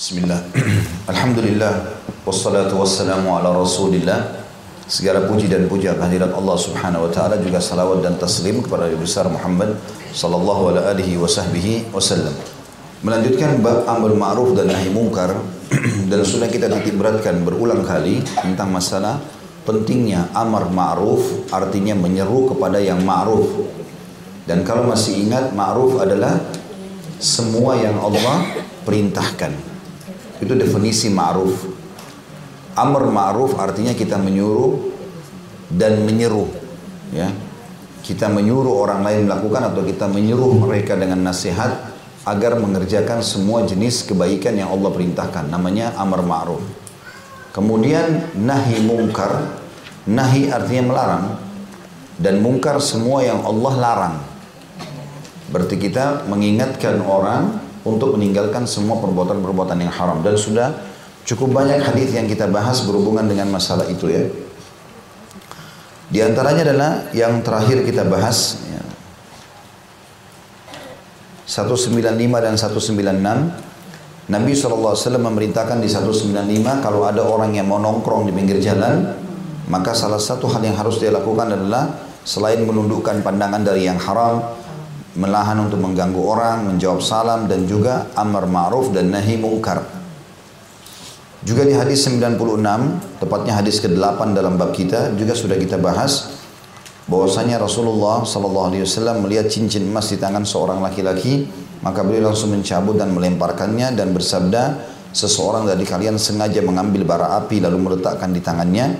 Bismillah. Alhamdulillah wassalatu wassalamu ala Rasulillah. Segala puji dan puja kehadirat Allah Subhanahu wa taala juga salawat dan taslim kepada Nabi besar Muhammad sallallahu alaihi wasahbihi wasallam. Melanjutkan bab amr ma'ruf dan nahi mungkar dan sudah kita titik beratkan berulang kali tentang masalah pentingnya amar ma'ruf artinya menyeru kepada yang ma'ruf. Dan kalau masih ingat ma'ruf adalah semua yang Allah perintahkan. Itu definisi ma'ruf. Amr ma'ruf artinya kita menyuruh dan menyeru. Ya. Kita menyuruh orang lain melakukan atau kita menyuruh mereka dengan nasihat agar mengerjakan semua jenis kebaikan yang Allah perintahkan. Namanya amr ma'ruf. Kemudian nahi mungkar. Nahi artinya melarang. Dan mungkar semua yang Allah larang. Berarti kita mengingatkan orang untuk meninggalkan semua perbuatan-perbuatan yang haram. Dan sudah cukup banyak hadis yang kita bahas berhubungan dengan masalah itu ya. Di antaranya adalah yang terakhir kita bahas ya. 195 dan 196 Nabi SAW memerintahkan di 195 kalau ada orang yang mau nongkrong di pinggir jalan maka salah satu hal yang harus dia lakukan adalah selain menundukkan pandangan dari yang haram melahan untuk mengganggu orang, menjawab salam dan juga amar ma'ruf dan nahi mungkar. Juga di hadis 96, tepatnya hadis ke-8 dalam bab kita juga sudah kita bahas bahwasanya Rasulullah sallallahu alaihi wasallam melihat cincin emas di tangan seorang laki-laki, maka beliau langsung mencabut dan melemparkannya dan bersabda, seseorang dari kalian sengaja mengambil bara api lalu meletakkan di tangannya.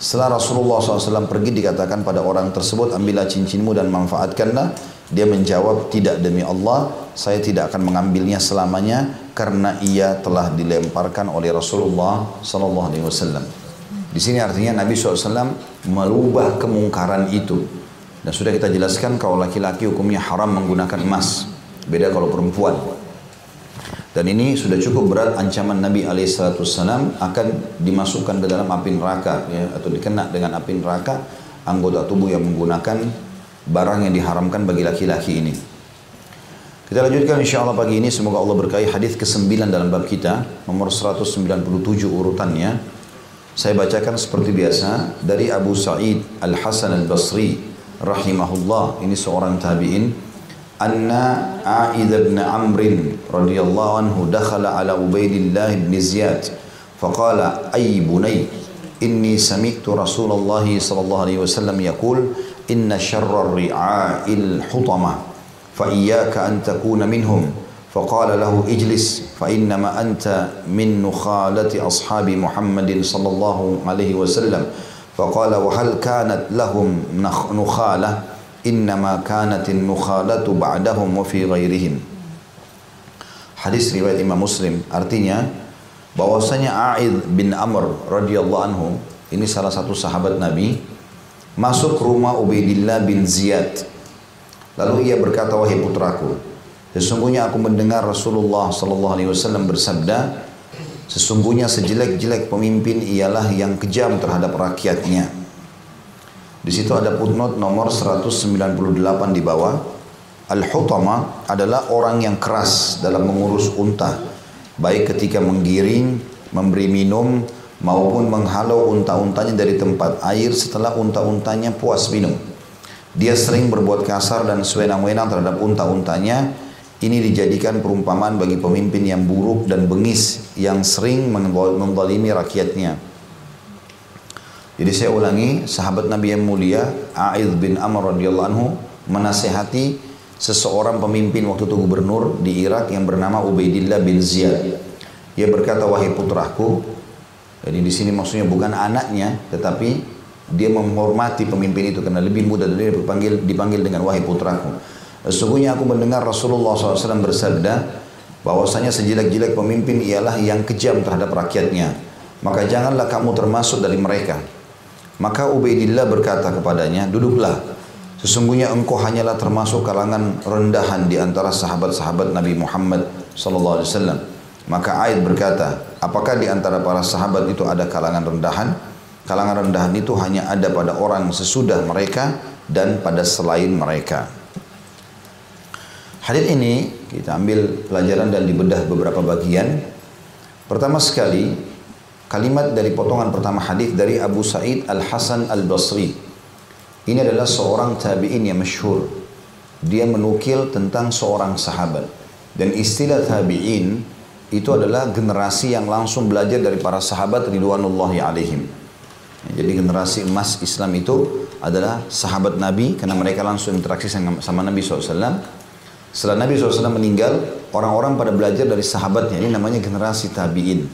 Setelah Rasulullah SAW pergi dikatakan pada orang tersebut, ambillah cincinmu dan manfaatkanlah. Dia menjawab, tidak demi Allah, saya tidak akan mengambilnya selamanya karena ia telah dilemparkan oleh Rasulullah SAW. Di sini artinya Nabi SAW merubah kemungkaran itu. Dan sudah kita jelaskan kalau laki-laki hukumnya haram menggunakan emas. Beda kalau perempuan. Dan ini sudah cukup berat ancaman Nabi SAW akan dimasukkan ke dalam api neraka ya, atau dikena dengan api neraka anggota tubuh yang menggunakan barang yang diharamkan bagi laki-laki ini. Kita lanjutkan insya Allah pagi ini semoga Allah berkahi hadis ke-9 dalam bab kita nomor 197 urutannya. Saya bacakan seperti biasa dari Abu Sa'id Al-Hasan Al-Basri rahimahullah ini seorang tabi'in anna A'id bin Amr radhiyallahu anhu dakhala ala Ubaidillah bin Ziyad faqala ay bunay inni sami'tu Rasulullah sallallahu alaihi wasallam yaqul إن شر الرعاء الحطمة فإياك أن تكون منهم. فقال له اجلس فإنما أنت من نخالة أصحاب محمد صلى الله عليه وسلم. فقال وهل كانت لهم نخالة؟ إنما كانت النخالة بعدهم وفي غيرهم. حديث رواية الإمام مسلم. أرتينيا bahwasanya A'id bin Amr radhiyallahu anhu ini salah satu sahabat Nabi masuk rumah Ubaidillah bin Ziyad. Lalu ia berkata wahai putraku sesungguhnya aku mendengar Rasulullah sallallahu alaihi wasallam bersabda sesungguhnya sejelek-jelek pemimpin ialah yang kejam terhadap rakyatnya di situ ada footnote nomor 198 di bawah. Al-Hutama adalah orang yang keras dalam mengurus unta. Baik ketika menggiring, memberi minum, maupun menghalau unta-untanya dari tempat air setelah unta-untanya puas minum. Dia sering berbuat kasar dan sewenang-wenang terhadap unta-untanya. Ini dijadikan perumpamaan bagi pemimpin yang buruk dan bengis yang sering menzalimi rakyatnya. Jadi saya ulangi, sahabat Nabi yang mulia, A'id bin Amr radhiyallahu anhu menasehati seseorang pemimpin waktu itu gubernur di Irak yang bernama Ubaidillah bin Ziyad. Ia berkata, wahai putraku, jadi di sini maksudnya bukan anaknya, tetapi dia menghormati pemimpin itu karena lebih muda dari dia dipanggil, dipanggil dengan wahai putraku. Sesungguhnya aku mendengar Rasulullah SAW bersabda, bahwasanya sejelek-jelek pemimpin ialah yang kejam terhadap rakyatnya. Maka janganlah kamu termasuk dari mereka. Maka Ubaidillah berkata kepadanya, duduklah. Sesungguhnya engkau hanyalah termasuk kalangan rendahan di antara sahabat-sahabat Nabi Muhammad wasallam. Maka Aid berkata, apakah di antara para sahabat itu ada kalangan rendahan? Kalangan rendahan itu hanya ada pada orang sesudah mereka dan pada selain mereka. Hadis ini kita ambil pelajaran dan dibedah beberapa bagian. Pertama sekali, kalimat dari potongan pertama hadis dari Abu Sa'id Al-Hasan Al-Basri. Ini adalah seorang tabi'in yang masyhur. Dia menukil tentang seorang sahabat. Dan istilah tabi'in itu adalah generasi yang langsung belajar dari para sahabat ridwanullahi alaihim. Jadi generasi emas Islam itu adalah sahabat Nabi karena mereka langsung interaksi sama Nabi SAW. Setelah Nabi SAW meninggal, orang-orang pada belajar dari sahabatnya. Ini namanya generasi tabi'in.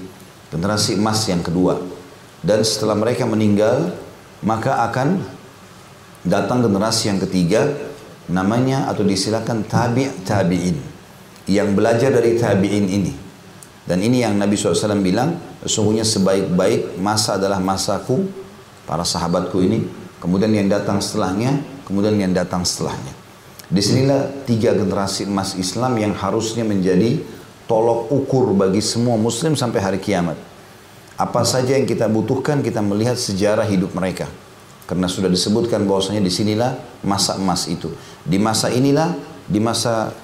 Generasi emas yang kedua. Dan setelah mereka meninggal, maka akan datang generasi yang ketiga, namanya atau disilakan tabi' tabi'in. Yang belajar dari tabi'in ini. Dan ini yang Nabi SAW bilang, sesungguhnya sebaik-baik masa adalah masaku, para sahabatku ini, kemudian yang datang setelahnya, kemudian yang datang setelahnya. Di sinilah tiga generasi emas Islam yang harusnya menjadi tolok ukur bagi semua muslim sampai hari kiamat. Apa saja yang kita butuhkan kita melihat sejarah hidup mereka. Karena sudah disebutkan bahwasanya di sinilah masa emas itu. Di masa inilah, di masa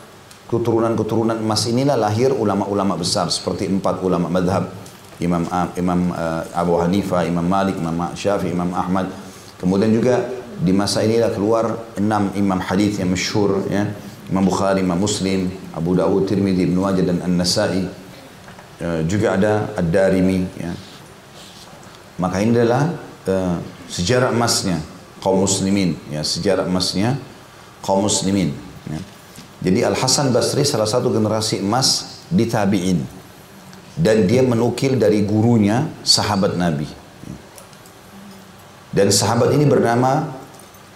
keturunan-keturunan emas inilah lahir ulama-ulama besar seperti empat ulama madhab. Imam Imam uh, Abu Hanifah, Imam Malik, Imam Syafi'i, Imam Ahmad. Kemudian juga di masa inilah keluar enam imam hadis yang masyhur ya Imam Bukhari, Imam Muslim, Abu Dawud, Tirmidzi, Ibnu Majah dan An-Nasa'i. Uh, juga ada Ad-Darimi ya. Maka ini adalah uh, sejarah emasnya kaum muslimin ya, sejarah emasnya kaum muslimin. Jadi Al Hasan Basri salah satu generasi emas di tabi'in dan dia menukil dari gurunya sahabat Nabi. Dan sahabat ini bernama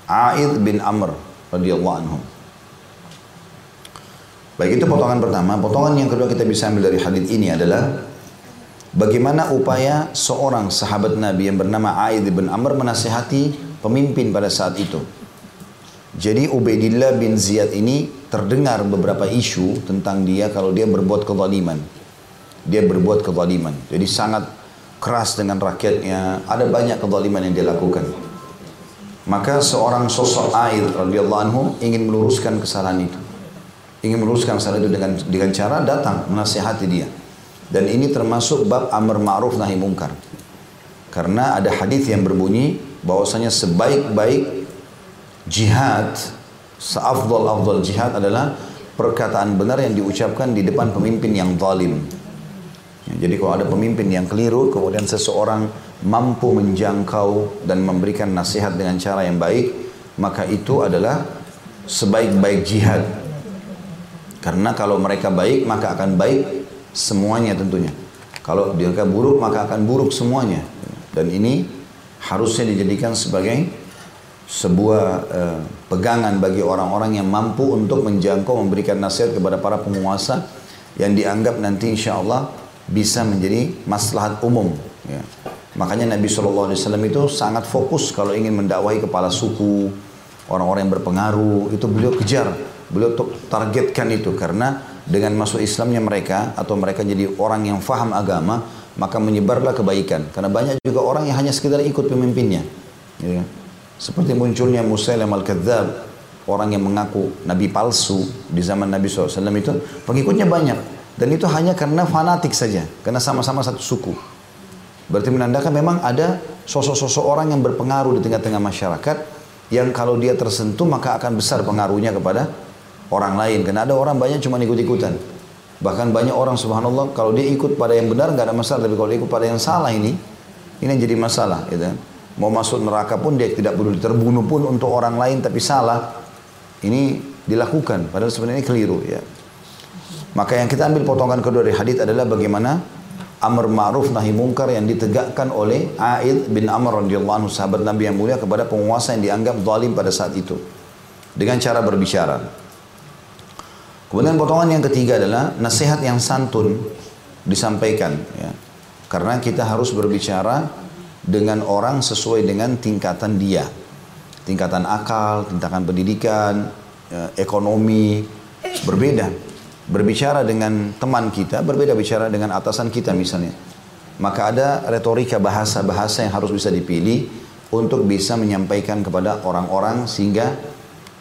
A'id bin Amr radhiyallahu anhu. Baik itu potongan pertama. Potongan yang kedua kita bisa ambil dari hadis ini adalah bagaimana upaya seorang sahabat Nabi yang bernama A'id bin Amr menasihati pemimpin pada saat itu. Jadi Ubaidillah bin Ziyad ini terdengar beberapa isu tentang dia kalau dia berbuat kezaliman. Dia berbuat kezaliman. Jadi sangat keras dengan rakyatnya. Ada banyak kezaliman yang dia lakukan. Maka seorang sosok air radhiyallahu anhu ingin meluruskan kesalahan itu. Ingin meluruskan kesalahan itu dengan dengan cara datang menasihati dia. Dan ini termasuk bab amr ma'ruf nahi mungkar. Karena ada hadis yang berbunyi bahwasanya sebaik-baik jihad, seafdal-afdal jihad adalah perkataan benar yang diucapkan di depan pemimpin yang zalim. Ya, jadi kalau ada pemimpin yang keliru, kemudian seseorang mampu menjangkau dan memberikan nasihat dengan cara yang baik, maka itu adalah sebaik-baik jihad. Karena kalau mereka baik, maka akan baik semuanya tentunya. Kalau mereka buruk, maka akan buruk semuanya. Dan ini harusnya dijadikan sebagai sebuah uh, pegangan bagi orang-orang yang mampu untuk menjangkau memberikan nasihat kepada para penguasa yang dianggap nanti insya Allah bisa menjadi maslahat umum. Ya. Makanya Nabi SAW itu sangat fokus kalau ingin mendakwahi kepala suku, orang-orang yang berpengaruh, itu beliau kejar. Beliau targetkan itu karena dengan masuk Islamnya mereka atau mereka jadi orang yang faham agama, maka menyebarlah kebaikan. Karena banyak juga orang yang hanya sekedar ikut pemimpinnya. Ya. Seperti munculnya Musailam al-Kadzab, orang yang mengaku nabi palsu di zaman Nabi SAW itu, pengikutnya banyak. Dan itu hanya karena fanatik saja, karena sama-sama satu suku. Berarti menandakan memang ada sosok-sosok orang yang berpengaruh di tengah-tengah masyarakat yang kalau dia tersentuh maka akan besar pengaruhnya kepada orang lain. Karena ada orang banyak cuma ikut-ikutan. Bahkan banyak orang subhanallah kalau dia ikut pada yang benar nggak ada masalah. Tapi kalau dia ikut pada yang salah ini, ini yang jadi masalah. Gitu. Mau masuk neraka pun dia tidak perlu terbunuh pun untuk orang lain tapi salah. Ini dilakukan. Padahal sebenarnya keliru ya. Maka yang kita ambil potongan kedua dari hadis adalah bagaimana amr ma'ruf nahi mungkar yang ditegakkan oleh Aid bin Amr radhiyallahu anhu sahabat Nabi yang mulia kepada penguasa yang dianggap zalim pada saat itu dengan cara berbicara. Kemudian potongan yang ketiga adalah nasihat yang santun disampaikan ya. Karena kita harus berbicara dengan orang sesuai dengan tingkatan dia. Tingkatan akal, tingkatan pendidikan, ya, ekonomi berbeda berbicara dengan teman kita berbeda bicara dengan atasan kita misalnya. Maka ada retorika bahasa-bahasa yang harus bisa dipilih untuk bisa menyampaikan kepada orang-orang sehingga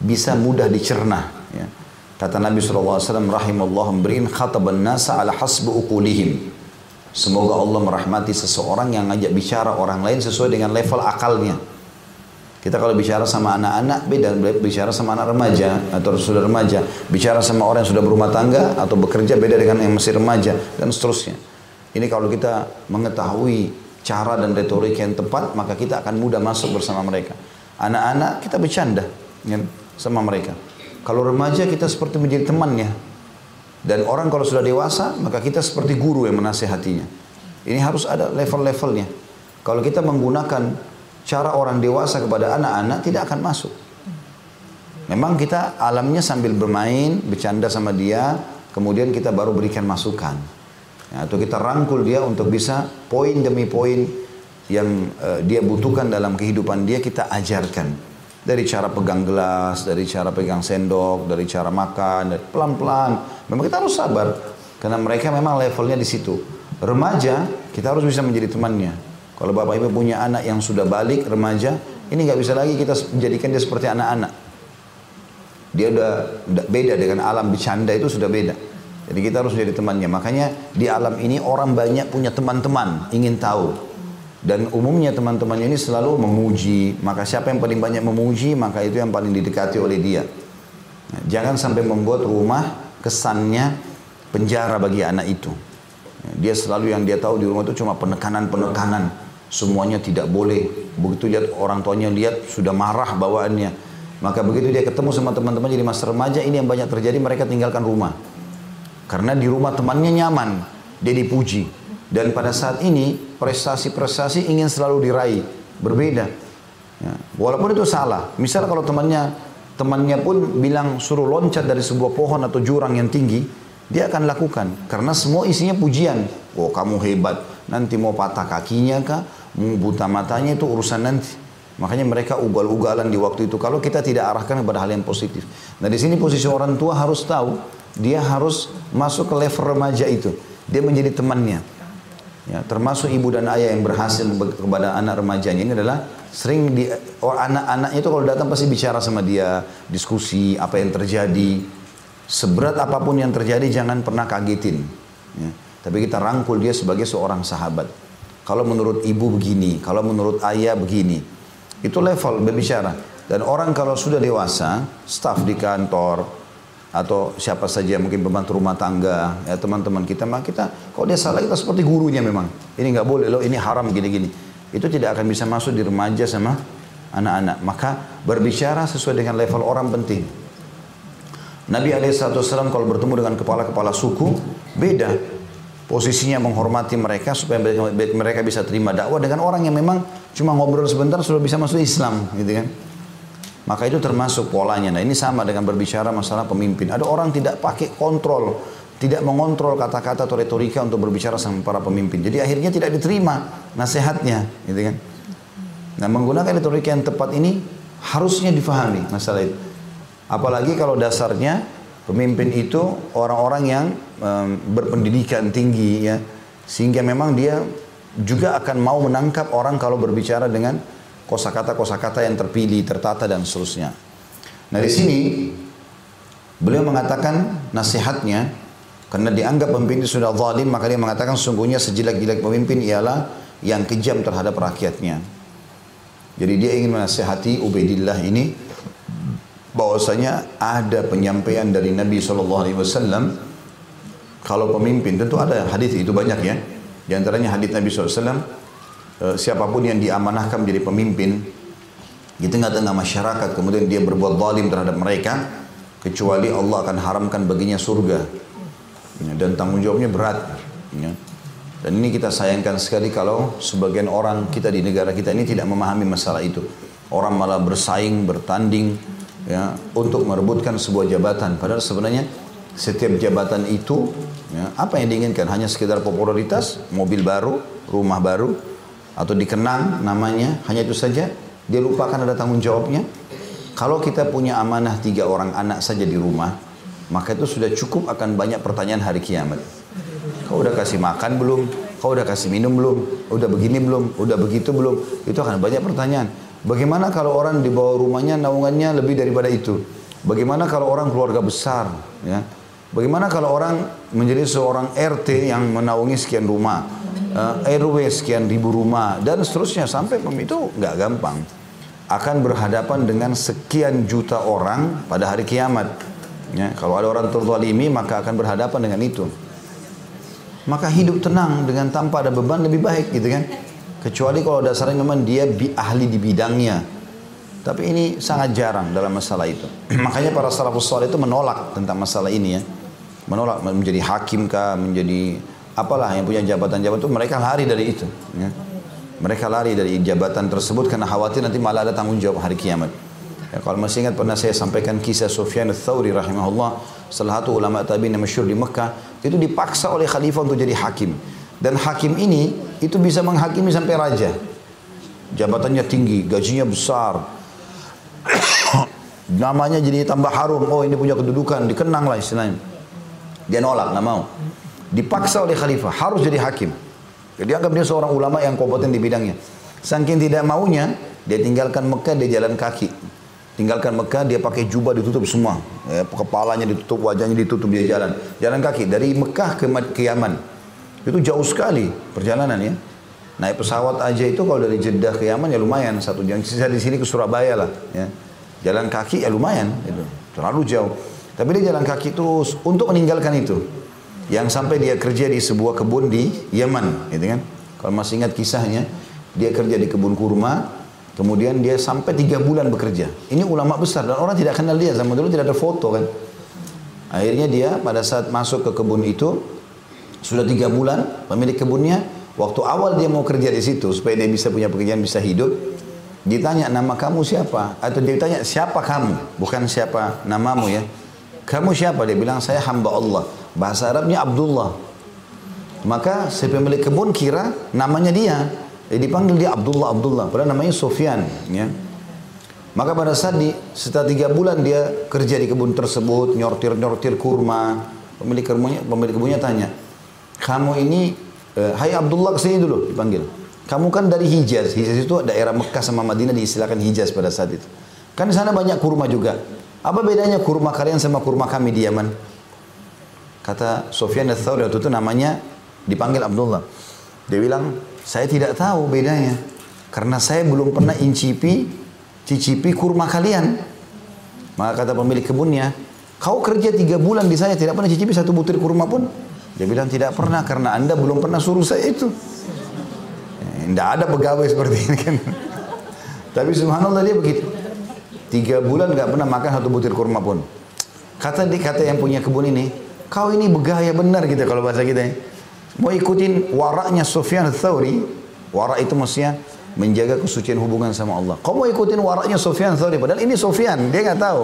bisa mudah dicerna. Ya. Kata Nabi SAW, Rahimallahu mbrin khataban nasa ala hasbu ukulihim. Semoga Allah merahmati seseorang yang ngajak bicara orang lain sesuai dengan level akalnya. Kita kalau bicara sama anak-anak beda bicara sama anak remaja atau sudah remaja, bicara sama orang yang sudah berumah tangga atau bekerja beda dengan yang masih remaja dan seterusnya. Ini kalau kita mengetahui cara dan retorika yang tepat, maka kita akan mudah masuk bersama mereka. Anak-anak kita bercanda ya, sama mereka. Kalau remaja kita seperti menjadi temannya. Dan orang kalau sudah dewasa, maka kita seperti guru yang menasehatinya. Ini harus ada level-levelnya. Kalau kita menggunakan cara orang dewasa kepada anak-anak tidak akan masuk. Memang kita alamnya sambil bermain, bercanda sama dia, kemudian kita baru berikan masukan. Ya, atau kita rangkul dia untuk bisa poin demi poin yang uh, dia butuhkan dalam kehidupan dia kita ajarkan. Dari cara pegang gelas, dari cara pegang sendok, dari cara makan, pelan-pelan. Memang kita harus sabar. Karena mereka memang levelnya di situ. Remaja, kita harus bisa menjadi temannya. Kalau bapak ibu punya anak yang sudah balik remaja, ini nggak bisa lagi kita menjadikan dia seperti anak-anak. Dia udah, udah beda dengan alam bercanda itu sudah beda. Jadi kita harus menjadi temannya. Makanya di alam ini orang banyak punya teman-teman, ingin tahu. Dan umumnya teman-temannya ini selalu memuji. Maka siapa yang paling banyak memuji, maka itu yang paling didekati oleh dia. Nah, jangan sampai membuat rumah kesannya penjara bagi anak itu. Dia selalu yang dia tahu di rumah itu cuma penekanan-penekanan semuanya tidak boleh. Begitu lihat orang tuanya lihat sudah marah bawaannya. Maka begitu dia ketemu sama teman-teman jadi masa remaja ini yang banyak terjadi mereka tinggalkan rumah. Karena di rumah temannya nyaman, dia dipuji. Dan pada saat ini prestasi-prestasi ingin selalu diraih, berbeda. Ya. Walaupun itu salah. Misal kalau temannya temannya pun bilang suruh loncat dari sebuah pohon atau jurang yang tinggi, dia akan lakukan karena semua isinya pujian. Oh kamu hebat, nanti mau patah kakinya kah, mau buta matanya itu urusan nanti. Makanya mereka ugal-ugalan di waktu itu. Kalau kita tidak arahkan kepada hal yang positif. Nah di sini posisi orang tua harus tahu, dia harus masuk ke level remaja itu. Dia menjadi temannya. Ya, termasuk ibu dan ayah yang berhasil kepada anak remajanya ini adalah sering di oh, anak-anaknya itu kalau datang pasti bicara sama dia, diskusi apa yang terjadi. Seberat apa pun yang terjadi jangan pernah kagetin. Ya. Tapi kita rangkul dia sebagai seorang sahabat. Kalau menurut ibu begini, kalau menurut ayah begini. Itu level berbicara. Dan orang kalau sudah dewasa, staf di kantor, atau siapa saja mungkin pembantu rumah tangga, ya teman-teman kita, maka kita, kalau dia salah kita seperti gurunya memang. Ini nggak boleh loh, ini haram gini-gini. Itu tidak akan bisa masuk di remaja sama anak-anak. Maka berbicara sesuai dengan level orang penting. Nabi SAW kalau bertemu dengan kepala-kepala suku, beda posisinya menghormati mereka supaya mereka bisa terima dakwah dengan orang yang memang cuma ngobrol sebentar sudah bisa masuk Islam gitu kan maka itu termasuk polanya. Nah ini sama dengan berbicara masalah pemimpin. Ada orang tidak pakai kontrol tidak mengontrol kata-kata atau retorika untuk berbicara sama para pemimpin. Jadi akhirnya tidak diterima nasihatnya gitu kan? Nah menggunakan retorika yang tepat ini harusnya difahami masalah itu. Apalagi kalau dasarnya pemimpin itu orang-orang yang um, berpendidikan tinggi ya. Sehingga memang dia juga akan mau menangkap orang kalau berbicara dengan kosakata-kosakata yang terpilih, tertata dan seterusnya. Nah di sini beliau mengatakan nasihatnya karena dianggap pemimpin sudah zalim maka dia mengatakan sungguhnya sejelek-jelek pemimpin ialah yang kejam terhadap rakyatnya. Jadi dia ingin menasihati Ubaidillah ini bahwasanya ada penyampaian dari Nabi SAW kalau pemimpin tentu ada hadis itu banyak ya. Di antaranya hadis Nabi SAW siapa pun yang diamanahkan menjadi pemimpin di tengah-tengah masyarakat kemudian dia berbuat zalim terhadap mereka kecuali Allah akan haramkan baginya surga. Ya, dan tanggung jawabnya berat ya. dan ini kita sayangkan sekali kalau sebagian orang kita di negara kita ini tidak memahami masalah itu. Orang malah bersaing bertanding ya untuk merebutkan sebuah jabatan. Padahal sebenarnya setiap jabatan itu ya, apa yang diinginkan? Hanya sekedar popularitas mobil baru rumah baru atau dikenang namanya hanya itu saja. Dia lupakan ada tanggung jawabnya. Kalau kita punya amanah tiga orang anak saja di rumah maka itu sudah cukup akan banyak pertanyaan hari kiamat. Kau udah kasih makan belum? Kau udah kasih minum belum? Udah begini belum? Udah begitu belum? Itu akan banyak pertanyaan. Bagaimana kalau orang di bawah rumahnya naungannya lebih daripada itu? Bagaimana kalau orang keluarga besar ya Bagaimana kalau orang menjadi seorang RT yang menaungi sekian rumah uh, RW sekian ribu rumah dan seterusnya sampai itu nggak gampang akan berhadapan dengan sekian juta orang pada hari kiamat. Ya, kalau ada orang terzalimi maka akan berhadapan dengan itu. Maka hidup tenang dengan tanpa ada beban lebih baik gitu kan. Kecuali kalau dasarnya memang dia bi ahli di bidangnya. Tapi ini sangat jarang dalam masalah itu. Makanya para salafus itu menolak tentang masalah ini ya. Menolak menjadi hakim kah, menjadi apalah yang punya jabatan-jabatan itu mereka lari dari itu. Ya. Mereka lari dari jabatan tersebut karena khawatir nanti malah ada tanggung jawab hari kiamat. Ya, kalau masih ingat pernah saya sampaikan kisah Sufyan al-Thawri rahimahullah, salah satu ulama tabi'in yang masyhur di Mekah, itu dipaksa oleh khalifah untuk jadi hakim. Dan hakim ini itu bisa menghakimi sampai raja. Jabatannya tinggi, gajinya besar. Namanya jadi tambah harum. Oh ini punya kedudukan, dikenang lah istilahnya. Dia nolak, nggak mau. Dipaksa oleh khalifah, harus jadi hakim. Jadi anggap dia seorang ulama yang kompeten di bidangnya. Saking tidak maunya, dia tinggalkan Mekah, dia jalan kaki. Tinggalkan Mekah, dia pakai jubah ditutup semua. Ya, kepalanya ditutup, wajahnya ditutup, dia jalan. Jalan kaki dari Mekah ke, ke Yaman. Itu jauh sekali perjalanan ya. Naik pesawat aja itu kalau dari Jeddah ke Yaman ya lumayan satu jam. Sisa di sini ke Surabaya lah. Ya. Jalan kaki ya lumayan itu. Terlalu jauh. Tapi dia jalan kaki terus untuk meninggalkan itu yang sampai dia kerja di sebuah kebun di Yaman, gitu kan? Kalau masih ingat kisahnya, dia kerja di kebun kurma, kemudian dia sampai tiga bulan bekerja. Ini ulama besar dan orang tidak kenal dia, zaman dulu tidak ada foto kan. Akhirnya dia pada saat masuk ke kebun itu, sudah tiga bulan, pemilik kebunnya, waktu awal dia mau kerja di situ, supaya dia bisa punya pekerjaan, bisa hidup, ditanya nama kamu siapa? Atau dia tanya siapa kamu? Bukan siapa namamu ya. Kamu siapa? Dia bilang saya hamba Allah. Bahasa Arabnya Abdullah. Maka si pemilik kebun kira namanya dia. Jadi dipanggil dia Abdullah Abdullah. Padahal namanya Sofyan. Ya. Maka pada saat di, setelah tiga bulan dia kerja di kebun tersebut, nyortir-nyortir kurma. Pemilik kebunnya, pemilik kebunnya tanya, kamu ini, eh, Hai Abdullah ke sini dulu dipanggil. Kamu kan dari Hijaz. Hijaz itu daerah Mekah sama Madinah diistilahkan Hijaz pada saat itu. Kan di sana banyak kurma juga. Apa bedanya kurma kalian sama kurma kami di Yaman? Kata Sofyan al-Thawri itu namanya dipanggil Abdullah. Dia bilang, saya tidak tahu bedanya. Karena saya belum pernah incipi, cicipi kurma kalian. Maka kata pemilik kebunnya, kau kerja tiga bulan di saya tidak pernah cicipi satu butir kurma pun. Dia bilang tidak pernah karena anda belum pernah suruh saya itu. Tidak eh, ada pegawai seperti ini kan. Tapi subhanallah dia begitu. Tiga bulan nggak pernah makan satu butir kurma pun. Kata di kata yang punya kebun ini, Kau ini begaya benar gitu kalau bahasa kita. Ya. Mau ikutin waraknya Sufyan Thawri, warak itu maksudnya menjaga kesucian hubungan sama Allah. Kau mau ikutin waraknya Sufyan Thawri, padahal ini Sufyan, dia nggak tahu.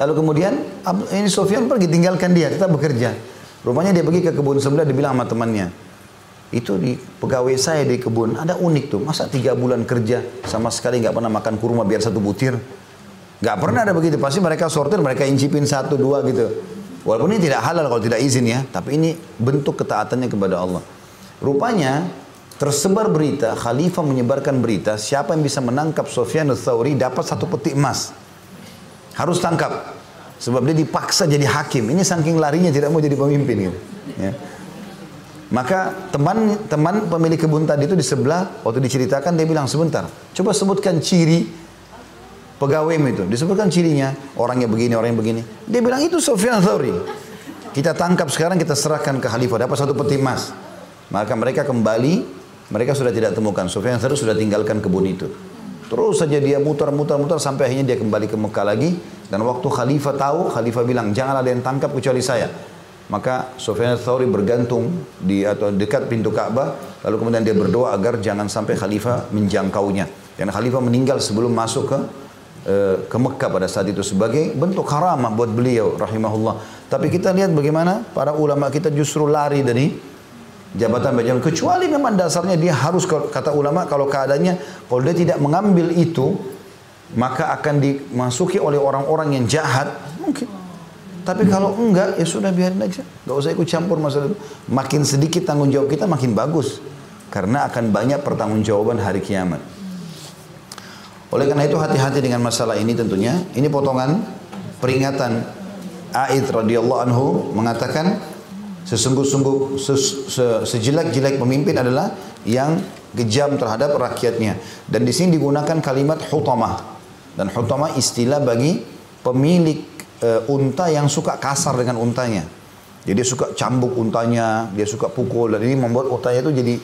Lalu kemudian ini Sufyan pergi tinggalkan dia, tetap bekerja. Rupanya dia pergi ke kebun sebelah, dia bilang sama temannya, itu di pegawai saya di kebun ada unik tuh masa tiga bulan kerja sama sekali nggak pernah makan kurma biar satu butir nggak pernah ada begitu pasti mereka sortir mereka incipin satu dua gitu Walaupun ini tidak halal kalau tidak izin ya, tapi ini bentuk ketaatannya kepada Allah. Rupanya tersebar berita, khalifah menyebarkan berita, siapa yang bisa menangkap Sofyan al-Thawri dapat satu peti emas. Harus tangkap. Sebab dia dipaksa jadi hakim. Ini saking larinya tidak mau jadi pemimpin gitu. Ya. Maka teman teman pemilik kebun tadi itu di sebelah waktu diceritakan dia bilang sebentar, coba sebutkan ciri pegawai itu. Disebutkan cirinya, orangnya begini, orangnya begini. Dia bilang itu Sofyan Thawri. Kita tangkap sekarang, kita serahkan ke khalifah, dapat satu peti emas. Maka mereka kembali, mereka sudah tidak temukan. Sofyan Thawri sudah tinggalkan kebun itu. Terus saja dia mutar-mutar-mutar sampai akhirnya dia kembali ke Mekah lagi. Dan waktu khalifah tahu, khalifah bilang, jangan ada yang tangkap kecuali saya. Maka Sufyan Thawri bergantung di atau dekat pintu Ka'bah, lalu kemudian dia berdoa agar jangan sampai khalifah menjangkaunya. Dan khalifah meninggal sebelum masuk ke Eh, ke Mekah pada saat itu sebagai bentuk karamah buat beliau rahimahullah. Tapi kita lihat bagaimana para ulama kita justru lari dari jabatan jabatan kecuali memang dasarnya dia harus kata ulama kalau keadaannya kalau dia tidak mengambil itu maka akan dimasuki oleh orang-orang yang jahat mungkin. Tapi kalau enggak ya sudah biarin aja. Gak usah ikut campur masalah itu. Makin sedikit tanggung jawab kita makin bagus. Karena akan banyak pertanggungjawaban hari kiamat. Oleh karena itu hati-hati dengan masalah ini tentunya. Ini potongan peringatan Aid radhiyallahu anhu mengatakan Sesungguh-sungguh sejelek-jelek pemimpin adalah yang kejam terhadap rakyatnya. Dan di sini digunakan kalimat hutamah. Dan hutamah istilah bagi pemilik e, unta yang suka kasar dengan untanya. Jadi suka cambuk untanya, dia suka pukul dan ini membuat untanya itu jadi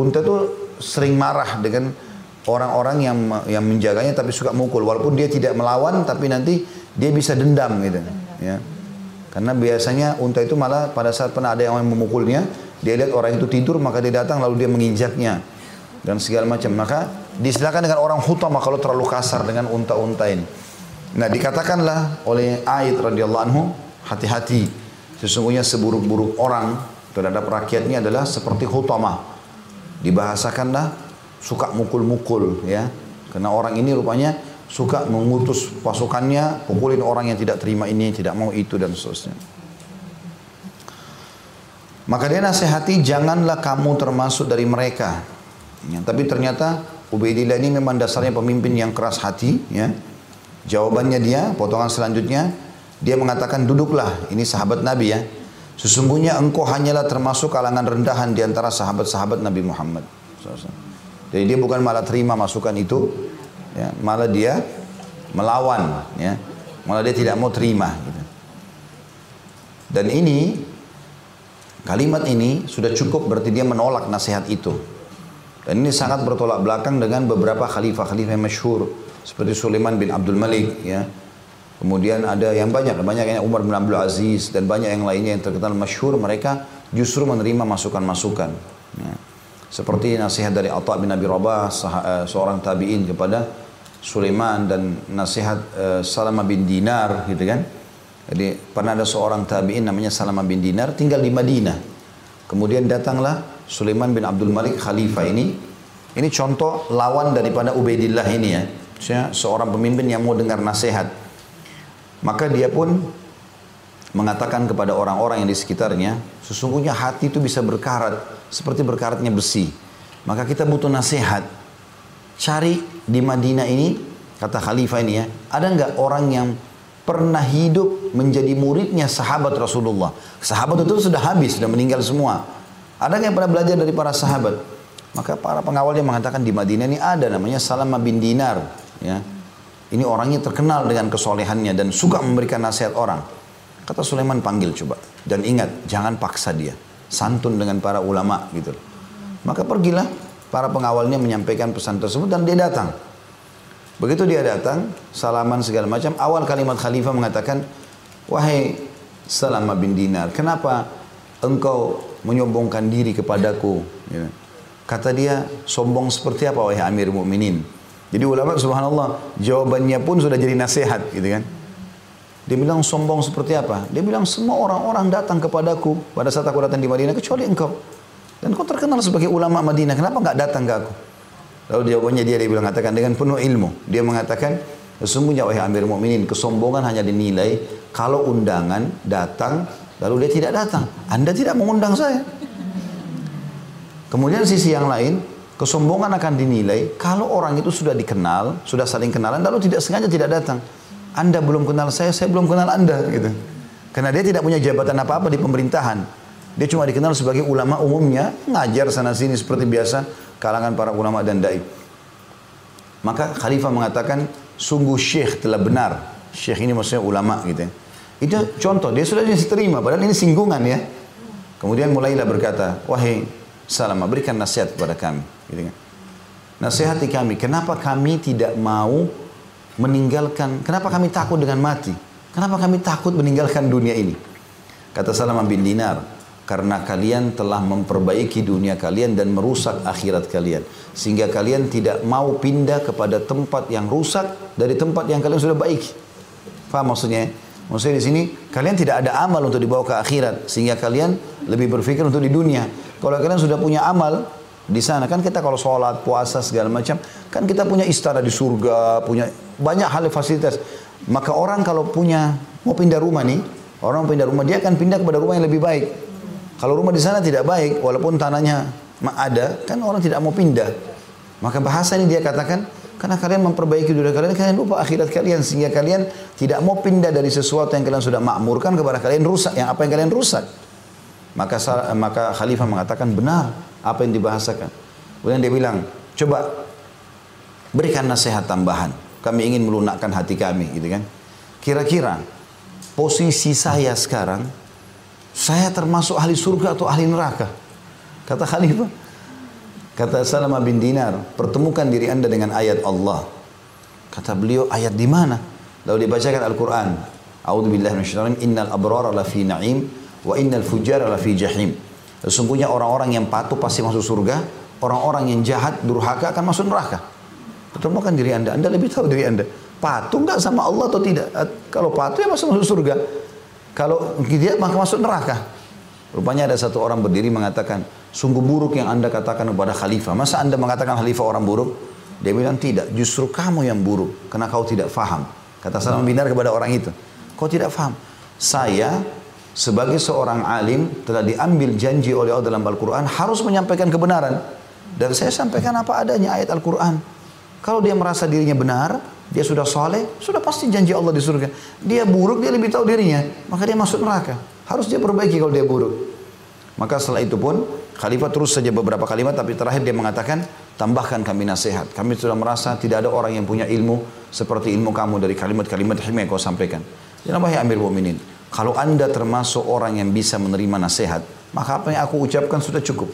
unta itu sering marah dengan orang-orang yang yang menjaganya tapi suka mukul. Walaupun dia tidak melawan tapi nanti dia bisa dendam gitu ya. Karena biasanya unta itu malah pada saat pernah ada yang memukulnya dia lihat orang itu tidur maka dia datang lalu dia menginjaknya dan segala macam. Maka disilakan dengan orang hutama kalau terlalu kasar dengan unta-unta ini nah dikatakanlah oleh Aid radhiyallahu anhu hati-hati sesungguhnya seburuk-buruk orang terhadap rakyatnya adalah seperti hutama dibahasakanlah suka mukul-mukul ya. Karena orang ini rupanya suka mengutus pasukannya, pukulin orang yang tidak terima ini, tidak mau itu dan seterusnya. Maka dia nasihati janganlah kamu termasuk dari mereka. Ya, tapi ternyata Ubaidillah ini memang dasarnya pemimpin yang keras hati. Ya. Jawabannya dia, potongan selanjutnya, dia mengatakan duduklah, ini sahabat Nabi ya. Sesungguhnya engkau hanyalah termasuk kalangan rendahan di antara sahabat-sahabat Nabi Muhammad. Jadi dia bukan malah terima masukan itu, ya, malah dia melawan, ya, malah dia tidak mau terima. Gitu. Dan ini kalimat ini sudah cukup berarti dia menolak nasihat itu. Dan ini sangat bertolak belakang dengan beberapa khalifah-khalifah yang masyhur seperti Sulaiman bin Abdul Malik, ya. Kemudian ada yang banyak, banyak yang Umar bin Abdul Aziz dan banyak yang lainnya yang terkenal masyhur mereka justru menerima masukan-masukan. Ya. Seperti nasihat dari Atta bin Abi Rabah, eh, seorang tabi'in kepada Sulaiman dan nasihat uh, Salama bin Dinar gitu kan. Jadi pernah ada seorang tabi'in namanya Salama bin Dinar tinggal di Madinah. Kemudian datanglah Sulaiman bin Abdul Malik khalifah ini. Ini contoh lawan daripada Ubaidillah ini ya. Maksudnya seorang pemimpin yang mau dengar nasihat. Maka dia pun mengatakan kepada orang-orang yang di sekitarnya, sesungguhnya hati itu bisa berkarat seperti berkaratnya besi. Maka kita butuh nasihat. Cari di Madinah ini, kata khalifah ini ya, ada nggak orang yang pernah hidup menjadi muridnya sahabat Rasulullah. Sahabat itu sudah habis, sudah meninggal semua. Ada yang pernah belajar dari para sahabat? Maka para pengawalnya mengatakan di Madinah ini ada namanya Salama bin Dinar. Ya. Ini orangnya terkenal dengan kesolehannya dan suka memberikan nasihat orang. Kata Sulaiman panggil coba. Dan ingat, jangan paksa dia santun dengan para ulama gitu. Maka pergilah para pengawalnya menyampaikan pesan tersebut dan dia datang. Begitu dia datang, salaman segala macam. Awal kalimat khalifah mengatakan, wahai Salama bin Dinar, kenapa engkau menyombongkan diri kepadaku? Ya. Kata dia, sombong seperti apa wahai Amir Mukminin? Jadi ulama subhanallah, jawabannya pun sudah jadi nasihat gitu kan. Dia bilang sombong seperti apa? Dia bilang semua orang-orang datang kepadaku pada saat aku datang di Madinah kecuali engkau. Dan kau terkenal sebagai ulama Madinah, kenapa nggak datang ke aku? Lalu jawabannya dia dia bilang katakan dengan penuh ilmu. Dia mengatakan sesungguhnya wahai Amir Mukminin kesombongan hanya dinilai kalau undangan datang lalu dia tidak datang. Anda tidak mengundang saya. Kemudian sisi yang lain, kesombongan akan dinilai kalau orang itu sudah dikenal, sudah saling kenalan lalu tidak sengaja tidak datang. Anda belum kenal saya, saya belum kenal Anda gitu. Karena dia tidak punya jabatan apa-apa di pemerintahan. Dia cuma dikenal sebagai ulama umumnya, ngajar sana sini seperti biasa kalangan para ulama dan dai. Maka khalifah mengatakan sungguh syekh telah benar. Syekh ini maksudnya ulama gitu. Ya. Itu contoh, dia sudah diterima padahal ini singgungan ya. Kemudian mulailah berkata, "Wahai Salama, berikan nasihat kepada kami." Gitu kan. Nasihati kami, kenapa kami tidak mau meninggalkan, kenapa kami takut dengan mati? Kenapa kami takut meninggalkan dunia ini? Kata Salamah bin Dinar, karena kalian telah memperbaiki dunia kalian dan merusak akhirat kalian. Sehingga kalian tidak mau pindah kepada tempat yang rusak dari tempat yang kalian sudah baik. Faham maksudnya? Maksudnya di sini kalian tidak ada amal untuk dibawa ke akhirat sehingga kalian lebih berpikir untuk di dunia. Kalau kalian sudah punya amal, di sana kan kita kalau sholat, puasa segala macam, kan kita punya istana di surga, punya banyak hal fasilitas. Maka orang kalau punya mau pindah rumah nih, orang pindah rumah dia akan pindah kepada rumah yang lebih baik. Kalau rumah di sana tidak baik, walaupun tanahnya ada, kan orang tidak mau pindah. Maka bahasa ini dia katakan, karena kalian memperbaiki dunia kalian, kalian lupa akhirat kalian sehingga kalian tidak mau pindah dari sesuatu yang kalian sudah makmurkan kepada kalian rusak, yang apa yang kalian rusak. Maka maka khalifah mengatakan benar apa yang dibahasakan. Kemudian dia bilang, coba berikan nasihat tambahan. Kami ingin melunakkan hati kami, gitu kan? Kira-kira posisi saya sekarang, saya termasuk ahli surga atau ahli neraka? Kata khalifah. Kata Salamah bin Dinar, pertemukan diri anda dengan ayat Allah. Kata beliau, ayat di mana? Lalu dibacakan Al-Quran. A'udhu billahi innal abrara lafi na'im wa innal fujara lafi jahim. Sesungguhnya orang-orang yang patuh pasti masuk surga, orang-orang yang jahat, durhaka akan masuk neraka. Pertemukan diri anda, anda lebih tahu diri anda. Patuh nggak sama Allah atau tidak? Kalau patuh ya masuk masuk surga. Kalau tidak maka masuk neraka. Rupanya ada satu orang berdiri mengatakan, sungguh buruk yang anda katakan kepada khalifah. Masa anda mengatakan khalifah orang buruk? Dia bilang tidak, justru kamu yang buruk karena kau tidak faham. Kata Salam Binar kepada orang itu, kau tidak faham. Saya sebagai seorang alim telah diambil janji oleh Allah dalam Al-Quran harus menyampaikan kebenaran. Dan saya sampaikan apa adanya ayat Al-Quran. Kalau dia merasa dirinya benar, dia sudah soleh, sudah pasti janji Allah di surga. Dia buruk, dia lebih tahu dirinya. Maka dia masuk neraka. Harus dia perbaiki kalau dia buruk. Maka setelah itu pun Khalifah terus saja beberapa kalimat tapi terakhir dia mengatakan tambahkan kami nasihat. Kami sudah merasa tidak ada orang yang punya ilmu seperti ilmu kamu dari kalimat-kalimat yang kau sampaikan. Ya wahai Amir Mu'minin, kalau anda termasuk orang yang bisa menerima nasihat, maka apa yang aku ucapkan sudah cukup.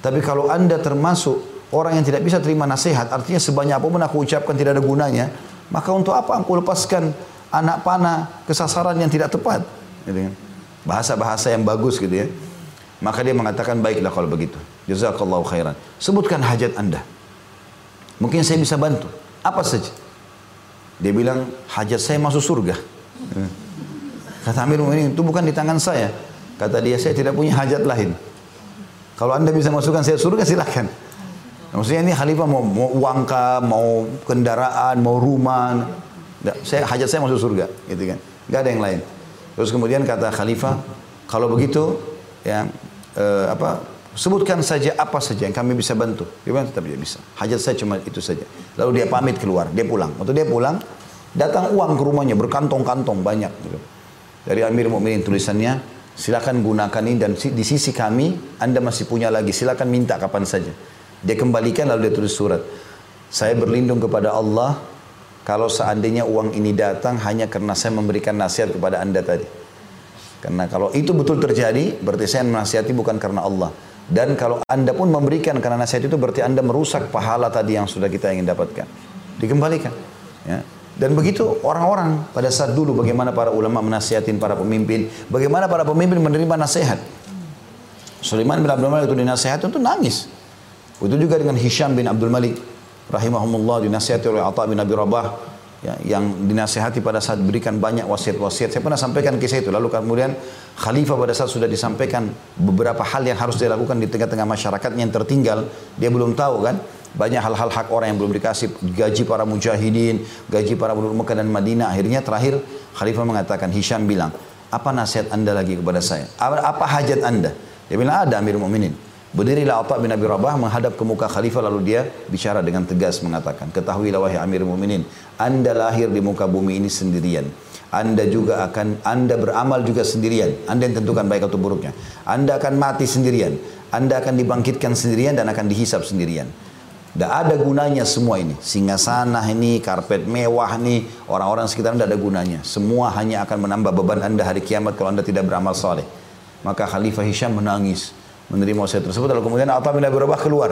Tapi kalau anda termasuk orang yang tidak bisa terima nasihat, artinya sebanyak apa pun aku ucapkan tidak ada gunanya, maka untuk apa aku lepaskan anak panah kesasaran yang tidak tepat? Gitu kan? Bahasa-bahasa yang bagus gitu ya. Maka dia mengatakan baiklah kalau begitu. Jazakallahu khairan. Sebutkan hajat anda. Mungkin saya bisa bantu. Apa saja? Dia bilang hajat saya masuk surga. Kata Amir ini itu bukan di tangan saya. Kata dia saya tidak punya hajat lain. Kalau anda bisa masukkan saya surga silahkan. Maksudnya ini khalifah mau, mau uang mau kendaraan, mau rumah. Saya hajat saya masuk surga, gitu kan. Gak ada yang lain. Terus kemudian kata khalifah, kalau begitu ya eh, apa sebutkan saja apa saja yang kami bisa bantu. Bilang tetap dia bisa. Hajat saya cuma itu saja. Lalu dia pamit keluar, dia pulang. Waktu dia pulang, datang uang ke rumahnya berkantong-kantong banyak. Gitu. Dari Amir Mukminin tulisannya, silakan gunakan ini dan di sisi kami Anda masih punya lagi. Silakan minta kapan saja. Dia kembalikan lalu dia tulis surat. Saya berlindung kepada Allah kalau seandainya uang ini datang hanya karena saya memberikan nasihat kepada anda tadi. Karena kalau itu betul terjadi, berarti saya menasihati bukan karena Allah. Dan kalau anda pun memberikan karena nasihat itu, berarti anda merusak pahala tadi yang sudah kita ingin dapatkan. Dikembalikan. Ya. Dan begitu orang-orang pada saat dulu bagaimana para ulama menasihatin para pemimpin, bagaimana para pemimpin menerima nasihat. Sulaiman bin Abdul Malik itu dinasihat itu nangis. Itu juga dengan Hisham bin Abdul Malik rahimahumullah dinasihati oleh Atha bin Abi Rabah ya, yang dinasihati pada saat berikan banyak wasiat-wasiat. Saya pernah sampaikan kisah itu. Lalu kemudian khalifah pada saat sudah disampaikan beberapa hal yang harus dilakukan di tengah-tengah masyarakat yang tertinggal, dia belum tahu kan. Banyak hal-hal hak orang yang belum dikasih gaji para mujahidin, gaji para penduduk Mekah dan Madinah. Akhirnya terakhir khalifah mengatakan, Hisham bilang, apa nasihat anda lagi kepada saya? Apa, apa hajat anda? Dia bilang, ada Amir Mu'minin. Berdirilah Atta bin Abi Rabah menghadap ke muka khalifah lalu dia bicara dengan tegas mengatakan, ketahuilah wahai Amir Mu'minin, Anda lahir di muka bumi ini sendirian. Anda juga akan, Anda beramal juga sendirian. Anda yang tentukan baik atau buruknya. Anda akan mati sendirian. Anda akan dibangkitkan sendirian dan akan dihisap sendirian. Tidak ada gunanya semua ini. Singgasana ini, karpet mewah ini, orang-orang sekitar Anda ada gunanya. Semua hanya akan menambah beban Anda hari kiamat kalau Anda tidak beramal soleh. Maka Khalifah Hisham menangis menerima wasiat tersebut lalu kemudian Atta bin Abi Rabah keluar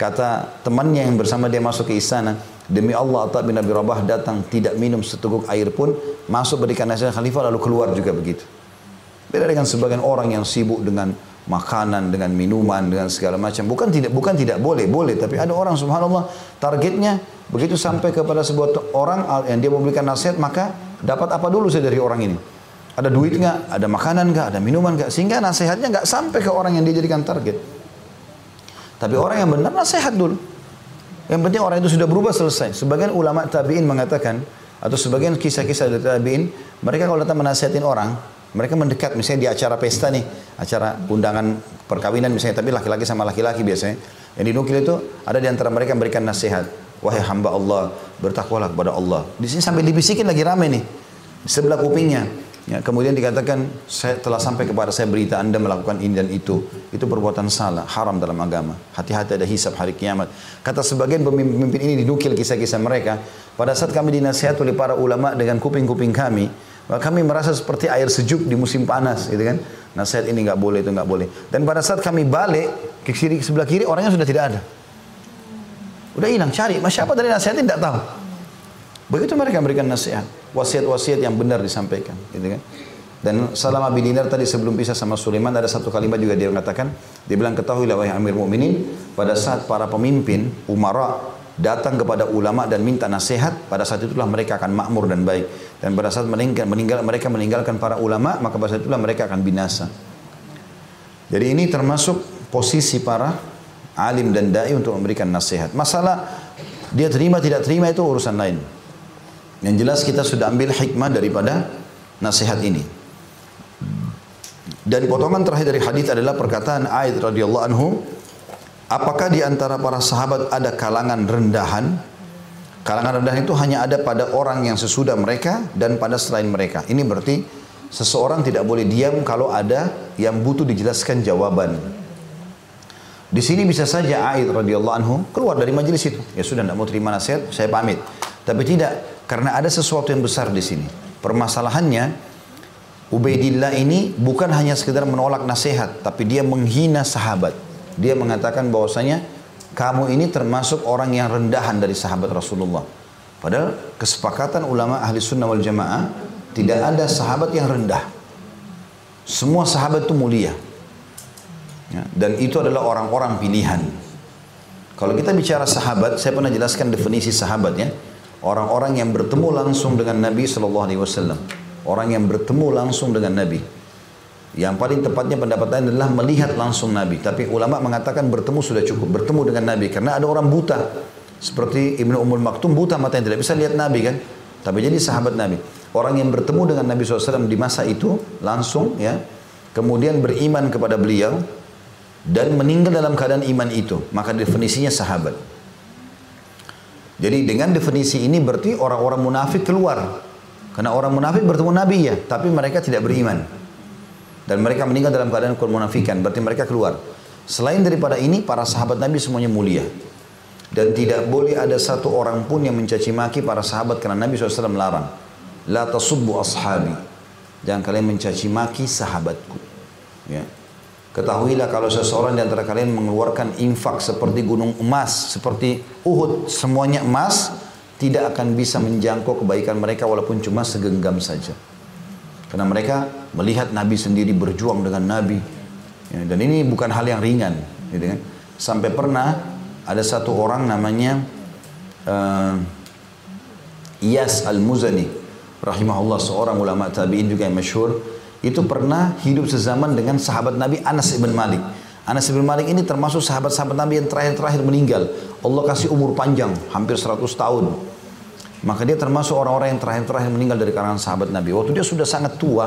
kata temannya yang bersama dia masuk ke istana demi Allah Atta bin Abi Rabah datang tidak minum seteguk air pun masuk berikan nasihat khalifah lalu keluar juga begitu beda dengan sebagian orang yang sibuk dengan makanan dengan minuman dengan segala macam bukan tidak bukan tidak boleh boleh tapi ada orang subhanallah targetnya begitu sampai kepada sebuah orang yang dia memberikan nasihat maka dapat apa dulu saya dari orang ini ada duit nggak? Ada makanan nggak? Ada minuman nggak? Sehingga nasihatnya nggak sampai ke orang yang dia jadikan target. Tapi orang yang benar nasihat dulu. Yang penting orang itu sudah berubah selesai. Sebagian ulama tabiin mengatakan atau sebagian kisah-kisah dari tabiin, mereka kalau datang menasihatin orang, mereka mendekat misalnya di acara pesta nih, acara undangan perkawinan misalnya, tapi laki-laki sama laki-laki biasanya. Yang dinukil itu ada di antara mereka yang memberikan nasihat. Wahai hamba Allah, bertakwalah kepada Allah. Di sini sampai dibisikin lagi rame nih. Sebelah kupingnya. Ya, kemudian dikatakan saya telah sampai kepada saya berita Anda melakukan ini dan itu. Itu perbuatan salah, haram dalam agama. Hati-hati ada hisab hari kiamat. Kata sebagian pemimpin ini dinukil kisah-kisah mereka. Pada saat kami dinasihat oleh para ulama dengan kuping-kuping kami, maka kami merasa seperti air sejuk di musim panas, gitu kan? Nasihat ini nggak boleh, itu nggak boleh. Dan pada saat kami balik ke kiri sebelah kiri orangnya sudah tidak ada. Udah hilang, cari. Masya apa dari nasihatnya tidak tahu. Begitu mereka memberikan nasihat, wasiat-wasiat yang benar disampaikan, gitu kan? Dan Salam bin Dinar tadi sebelum pisah sama Sulaiman ada satu kalimat juga dia mengatakan, dia bilang ketahuilah wahai Amir Mukminin, pada saat para pemimpin umara datang kepada ulama dan minta nasihat, pada saat itulah mereka akan makmur dan baik. Dan pada saat meninggal, meninggal mereka meninggalkan para ulama, maka pada saat itulah mereka akan binasa. Jadi ini termasuk posisi para alim dan dai untuk memberikan nasihat. Masalah dia terima tidak terima itu urusan lain. Yang jelas kita sudah ambil hikmah daripada nasihat ini. Dan potongan terakhir dari hadis adalah perkataan Aid radhiyallahu anhu, apakah di antara para sahabat ada kalangan rendahan? Kalangan rendahan itu hanya ada pada orang yang sesudah mereka dan pada selain mereka. Ini berarti seseorang tidak boleh diam kalau ada yang butuh dijelaskan jawaban. Di sini bisa saja Aid radhiyallahu anhu keluar dari majelis itu. Ya sudah tidak mau terima nasihat, saya pamit. Tapi tidak, karena ada sesuatu yang besar di sini. Permasalahannya, Ubaidillah ini bukan hanya sekedar menolak nasihat, tapi dia menghina sahabat. Dia mengatakan bahwasanya kamu ini termasuk orang yang rendahan dari sahabat Rasulullah. Padahal kesepakatan ulama ahli sunnah wal jamaah tidak ada sahabat yang rendah. Semua sahabat itu mulia. Ya, dan itu adalah orang-orang pilihan. Kalau kita bicara sahabat, saya pernah jelaskan definisi sahabat ya. Orang-orang yang bertemu langsung dengan Nabi Wasallam. Orang yang bertemu langsung dengan Nabi. Yang paling tepatnya pendapatan adalah melihat langsung Nabi. Tapi ulama mengatakan bertemu sudah cukup. Bertemu dengan Nabi. Karena ada orang buta. Seperti Ibnu Ummul Maktum buta mata yang tidak bisa lihat Nabi kan. Tapi jadi sahabat Nabi. Orang yang bertemu dengan Nabi SAW di masa itu langsung ya. Kemudian beriman kepada beliau. Dan meninggal dalam keadaan iman itu. Maka definisinya sahabat. Jadi dengan definisi ini berarti orang-orang munafik keluar. Karena orang munafik bertemu Nabi ya, tapi mereka tidak beriman. Dan mereka meninggal dalam keadaan kemunafikan, berarti mereka keluar. Selain daripada ini, para sahabat Nabi semuanya mulia. Dan tidak boleh ada satu orang pun yang mencaci maki para sahabat karena Nabi SAW melarang. La tasubbu ashabi. Jangan kalian mencaci maki sahabatku. Ya. Ketahuilah kalau seseorang di antara kalian mengeluarkan infak seperti gunung emas, seperti Uhud, semuanya emas, tidak akan bisa menjangkau kebaikan mereka walaupun cuma segenggam saja. Karena mereka melihat Nabi sendiri berjuang dengan Nabi. Ya, dan ini bukan hal yang ringan. Gitu kan? Sampai pernah ada satu orang namanya uh, Iyas Al-Muzani. Rahimahullah seorang ulama tabi'in juga yang masyhur itu pernah hidup sezaman dengan sahabat Nabi Anas ibn Malik. Anas ibn Malik ini termasuk sahabat-sahabat Nabi yang terakhir-terakhir meninggal. Allah kasih umur panjang, hampir 100 tahun. Maka dia termasuk orang-orang yang terakhir-terakhir meninggal dari kalangan sahabat Nabi. Waktu dia sudah sangat tua,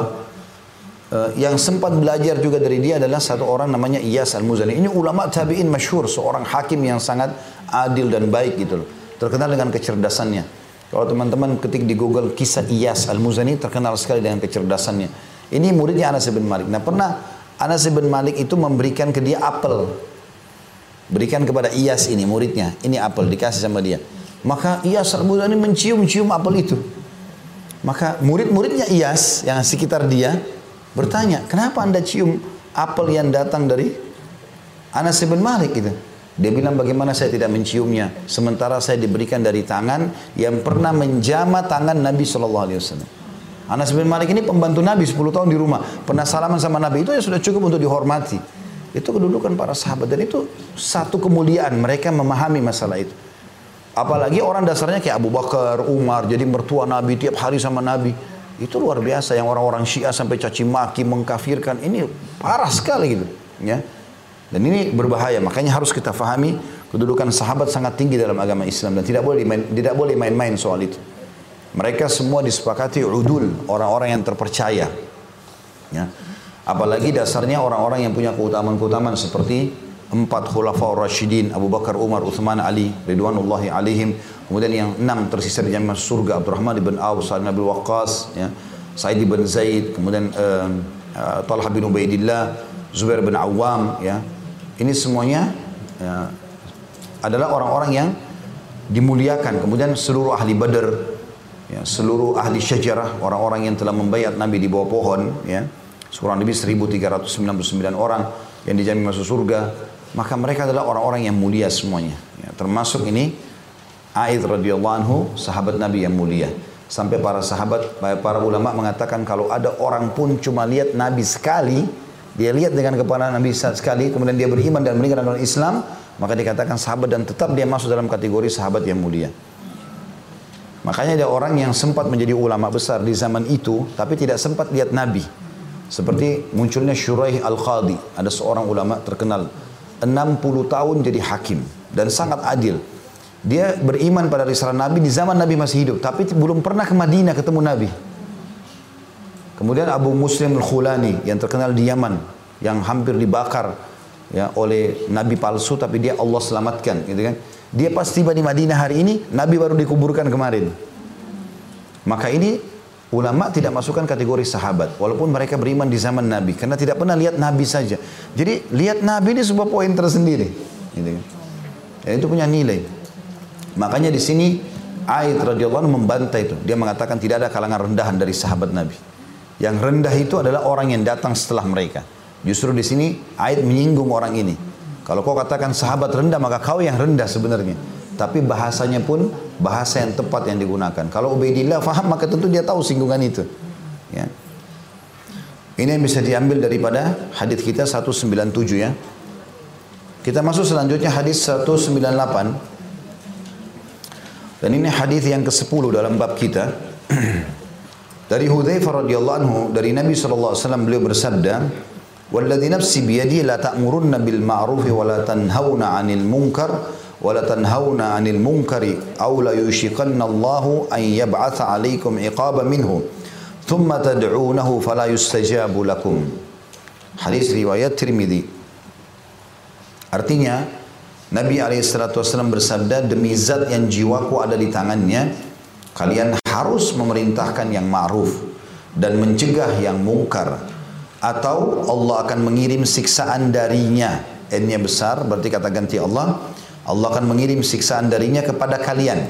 uh, yang sempat belajar juga dari dia adalah satu orang namanya Iyas al-Muzani. Ini ulama tabi'in masyhur, seorang hakim yang sangat adil dan baik gitu loh. Terkenal dengan kecerdasannya. Kalau teman-teman ketik di Google kisah Iyas al-Muzani terkenal sekali dengan kecerdasannya. Ini muridnya Anas bin Malik. Nah pernah Anas bin Malik itu memberikan ke dia apel. Berikan kepada Iyas ini muridnya. Ini apel dikasih sama dia. Maka Iyas ini mencium-cium apel itu. Maka murid-muridnya Iyas yang sekitar dia bertanya, kenapa anda cium apel yang datang dari Anas bin Malik itu? Dia bilang bagaimana saya tidak menciumnya sementara saya diberikan dari tangan yang pernah menjama tangan Nabi Shallallahu Alaihi Wasallam. Anas bin Malik ini pembantu Nabi 10 tahun di rumah. Pernah salaman sama Nabi itu ya sudah cukup untuk dihormati. Itu kedudukan para sahabat dan itu satu kemuliaan mereka memahami masalah itu. Apalagi orang dasarnya kayak Abu Bakar, Umar, jadi mertua Nabi tiap hari sama Nabi. Itu luar biasa yang orang-orang Syiah sampai caci maki, mengkafirkan. Ini parah sekali gitu, ya. Dan ini berbahaya, makanya harus kita fahami kedudukan sahabat sangat tinggi dalam agama Islam dan tidak boleh tidak boleh main-main soal itu. Mereka semua disepakati udul, orang-orang yang terpercaya. Ya. Apalagi dasarnya orang-orang yang punya keutamaan-keutamaan seperti empat khulafaur rasyidin Abu Bakar, Umar, Uthman, Ali ridwanullahi alaihim kemudian yang enam tersisa di jannah surga Abdurrahman bin Auf, Sa'ad bin Waqqas ya. Sa'id bin Zaid, kemudian uh, uh, Talha bin Ubaidillah, Zubair bin Awam, ya. Ini semuanya ya, adalah orang-orang yang dimuliakan. Kemudian seluruh ahli Badar, ya, seluruh ahli syajarah, orang-orang yang telah membayar Nabi di bawah pohon, ya. Kurang lebih 1399 orang yang dijamin masuk surga. Maka mereka adalah orang-orang yang mulia semuanya. Ya, termasuk ini Aid radhiyallahu anhu, sahabat Nabi yang mulia. Sampai para sahabat, para ulama mengatakan kalau ada orang pun cuma lihat Nabi sekali, dia lihat dengan kepala Nabi sekali, kemudian dia beriman dan meninggal dalam Islam, maka dikatakan sahabat dan tetap dia masuk dalam kategori sahabat yang mulia. Makanya ada orang yang sempat menjadi ulama besar di zaman itu, tapi tidak sempat lihat Nabi. Seperti munculnya Shuraih Al-Qadi, ada seorang ulama terkenal. 60 tahun jadi hakim dan sangat adil. Dia beriman pada risalah Nabi di zaman Nabi masih hidup, tapi belum pernah ke Madinah ketemu Nabi. Kemudian Abu Muslim Al-Khulani yang terkenal di Yaman, yang hampir dibakar ya oleh Nabi palsu, tapi dia Allah selamatkan, gitu kan? Dia pas tiba di Madinah hari ini, Nabi baru dikuburkan kemarin. Maka ini ulama tidak masukkan kategori sahabat, walaupun mereka beriman di zaman Nabi, karena tidak pernah lihat Nabi saja. Jadi lihat Nabi ini sebuah poin tersendiri, gitu? Dan itu punya nilai. Makanya di sini Aid radhiyallahu anhu membantah itu. Dia mengatakan tidak ada kalangan rendahan dari sahabat Nabi. Yang rendah itu adalah orang yang datang setelah mereka. Justru di sini Aid menyinggung orang ini. Kalau kau katakan sahabat rendah maka kau yang rendah sebenarnya. Tapi bahasanya pun bahasa yang tepat yang digunakan. Kalau Ubaidillah faham maka tentu dia tahu singgungan itu. Ya. Ini yang bisa diambil daripada hadis kita 197 ya. Kita masuk selanjutnya hadis 198. Dan ini hadis yang ke-10 dalam bab kita. dari Hudzaifah radhiyallahu anhu dari Nabi sallallahu alaihi wasallam beliau bersabda, "Walladzi nafsi biyadi la ta'murunna bil ma'ruf wa la tanhauna 'anil munkar la tanhauna 'anil munkari aw la yushikanna Allahu an yab'atha 'alaikum iqaba minhu thumma tad'unahu fala yustajabu lakum." Hadis riwayat Tirmidzi. Artinya, Nabi SAW bersabda, demi zat yang jiwaku ada di tangannya, kalian harus memerintahkan yang ma'ruf dan mencegah yang mungkar. Atau Allah akan mengirim siksaan darinya. N-nya besar, berarti kata ganti Allah. Allah akan mengirim siksaan darinya kepada kalian.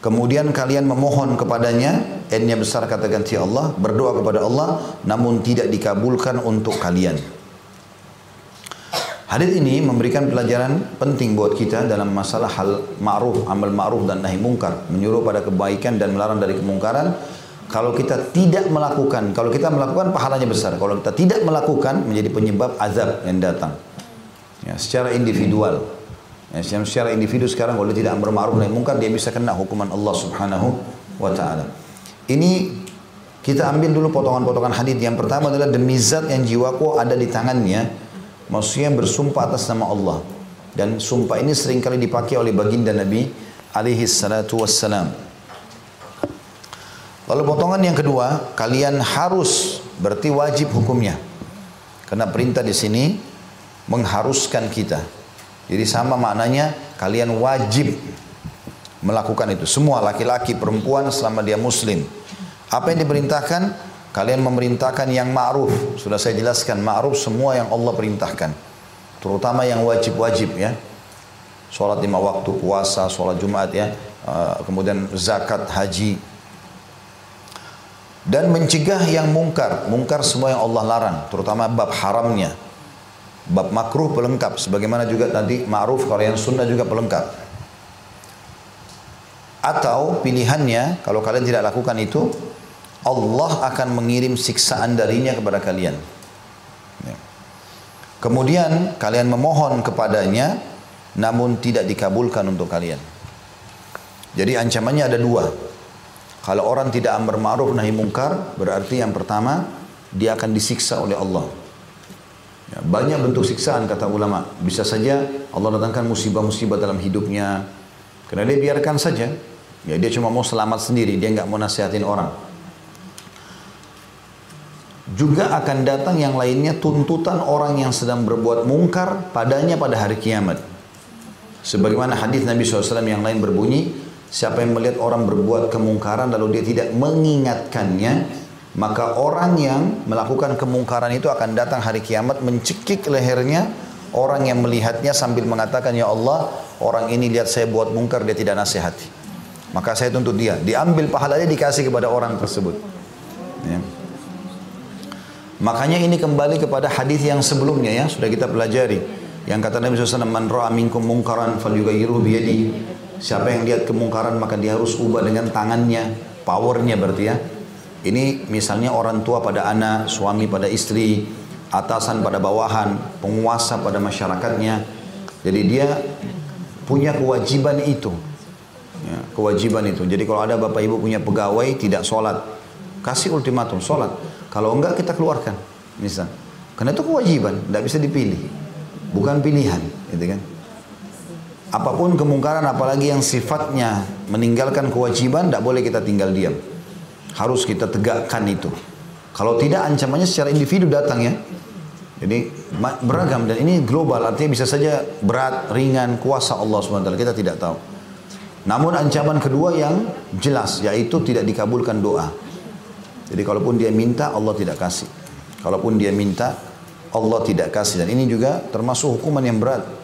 Kemudian kalian memohon kepadanya, N-nya besar kata ganti Allah, berdoa kepada Allah, namun tidak dikabulkan untuk kalian. Hadis ini memberikan pelajaran penting buat kita dalam masalah hal ma'ruf, amal ma'ruf dan nahi mungkar, menyuruh pada kebaikan dan melarang dari kemungkaran. Kalau kita tidak melakukan, kalau kita melakukan pahalanya besar. Kalau kita tidak melakukan menjadi penyebab azab yang datang. Ya, secara individual. Ya, secara individu sekarang kalau dia tidak berma'ruf nahi mungkar dia bisa kena hukuman Allah Subhanahu wa taala. Ini kita ambil dulu potongan-potongan hadis. Yang pertama adalah demi zat yang jiwaku ada di tangannya Maksudnya bersumpah atas nama Allah. Dan sumpah ini sering kali dipakai oleh baginda Nabi alaihi salatu wassalam. Lalu potongan yang kedua, kalian harus berarti wajib hukumnya. Karena perintah di sini mengharuskan kita. Jadi sama maknanya kalian wajib melakukan itu. Semua laki-laki, perempuan selama dia muslim. Apa yang diperintahkan? Kalian memerintahkan yang ma'ruf. Sudah saya jelaskan ma'ruf semua yang Allah perintahkan. Terutama yang wajib-wajib ya. Sholat lima waktu, puasa, sholat Jumat ya. Uh, kemudian zakat, haji. Dan mencegah yang mungkar. Mungkar semua yang Allah larang. Terutama bab haramnya. Bab makruh pelengkap. Sebagaimana juga tadi ma'ruf kalau yang sunnah juga pelengkap. Atau pilihannya kalau kalian tidak lakukan itu Allah akan mengirim siksaan darinya kepada kalian. Ya. Kemudian kalian memohon kepadanya namun tidak dikabulkan untuk kalian. Jadi ancamannya ada dua. Kalau orang tidak amar ma'ruf nahi mungkar berarti yang pertama dia akan disiksa oleh Allah. Ya, banyak bentuk siksaan kata ulama. Bisa saja Allah datangkan musibah-musibah dalam hidupnya. Karena dia biarkan saja. Ya dia cuma mau selamat sendiri, dia nggak mau nasihatin orang juga akan datang yang lainnya tuntutan orang yang sedang berbuat mungkar padanya pada hari kiamat. Sebagaimana hadis Nabi SAW yang lain berbunyi, siapa yang melihat orang berbuat kemungkaran lalu dia tidak mengingatkannya, Maka orang yang melakukan kemungkaran itu akan datang hari kiamat mencekik lehernya orang yang melihatnya sambil mengatakan ya Allah orang ini lihat saya buat mungkar dia tidak nasihati. Maka saya tuntut dia. Diambil pahalanya dikasih kepada orang tersebut. Ya. Makanya ini kembali kepada hadis yang sebelumnya ya sudah kita pelajari. Yang kata Nabi SAW, Man ra'a minkum mungkaran falyughayyirhu biyadi. Siapa yang lihat kemungkaran maka dia harus ubah dengan tangannya, powernya berarti ya. Ini misalnya orang tua pada anak, suami pada istri, atasan pada bawahan, penguasa pada masyarakatnya. Jadi dia punya kewajiban itu. Ya, kewajiban itu. Jadi kalau ada bapak ibu punya pegawai tidak sholat, kasih ultimatum sholat. Kalau enggak kita keluarkan, misal. Karena itu kewajiban, tidak bisa dipilih. Bukan pilihan, gitu kan. Apa pun kemungkaran apalagi yang sifatnya meninggalkan kewajiban, tidak boleh kita tinggal diam. Harus kita tegakkan itu. Kalau tidak ancamannya secara individu datang ya. Jadi beragam dan ini global artinya bisa saja berat, ringan, kuasa Allah SWT kita tidak tahu. Namun ancaman kedua yang jelas yaitu tidak dikabulkan doa. Jadi kalaupun dia minta Allah tidak kasih. Kalaupun dia minta Allah tidak kasih dan ini juga termasuk hukuman yang berat.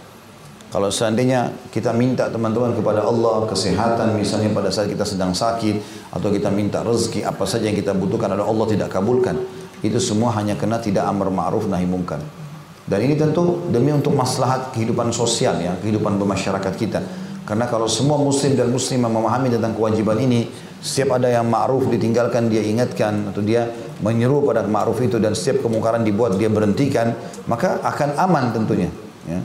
Kalau seandainya kita minta teman-teman kepada Allah kesehatan misalnya pada saat kita sedang sakit atau kita minta rezeki apa saja yang kita butuhkan adalah Allah tidak kabulkan. Itu semua hanya kena tidak amar ma'ruf nahi mungkar. Dan ini tentu demi untuk maslahat kehidupan sosial ya, kehidupan bermasyarakat kita. Karena kalau semua muslim dan muslimah memahami tentang kewajiban ini, setiap ada yang ma'ruf ditinggalkan dia ingatkan atau dia menyeru pada ma'ruf itu dan setiap kemungkaran dibuat dia berhentikan, maka akan aman tentunya. Ya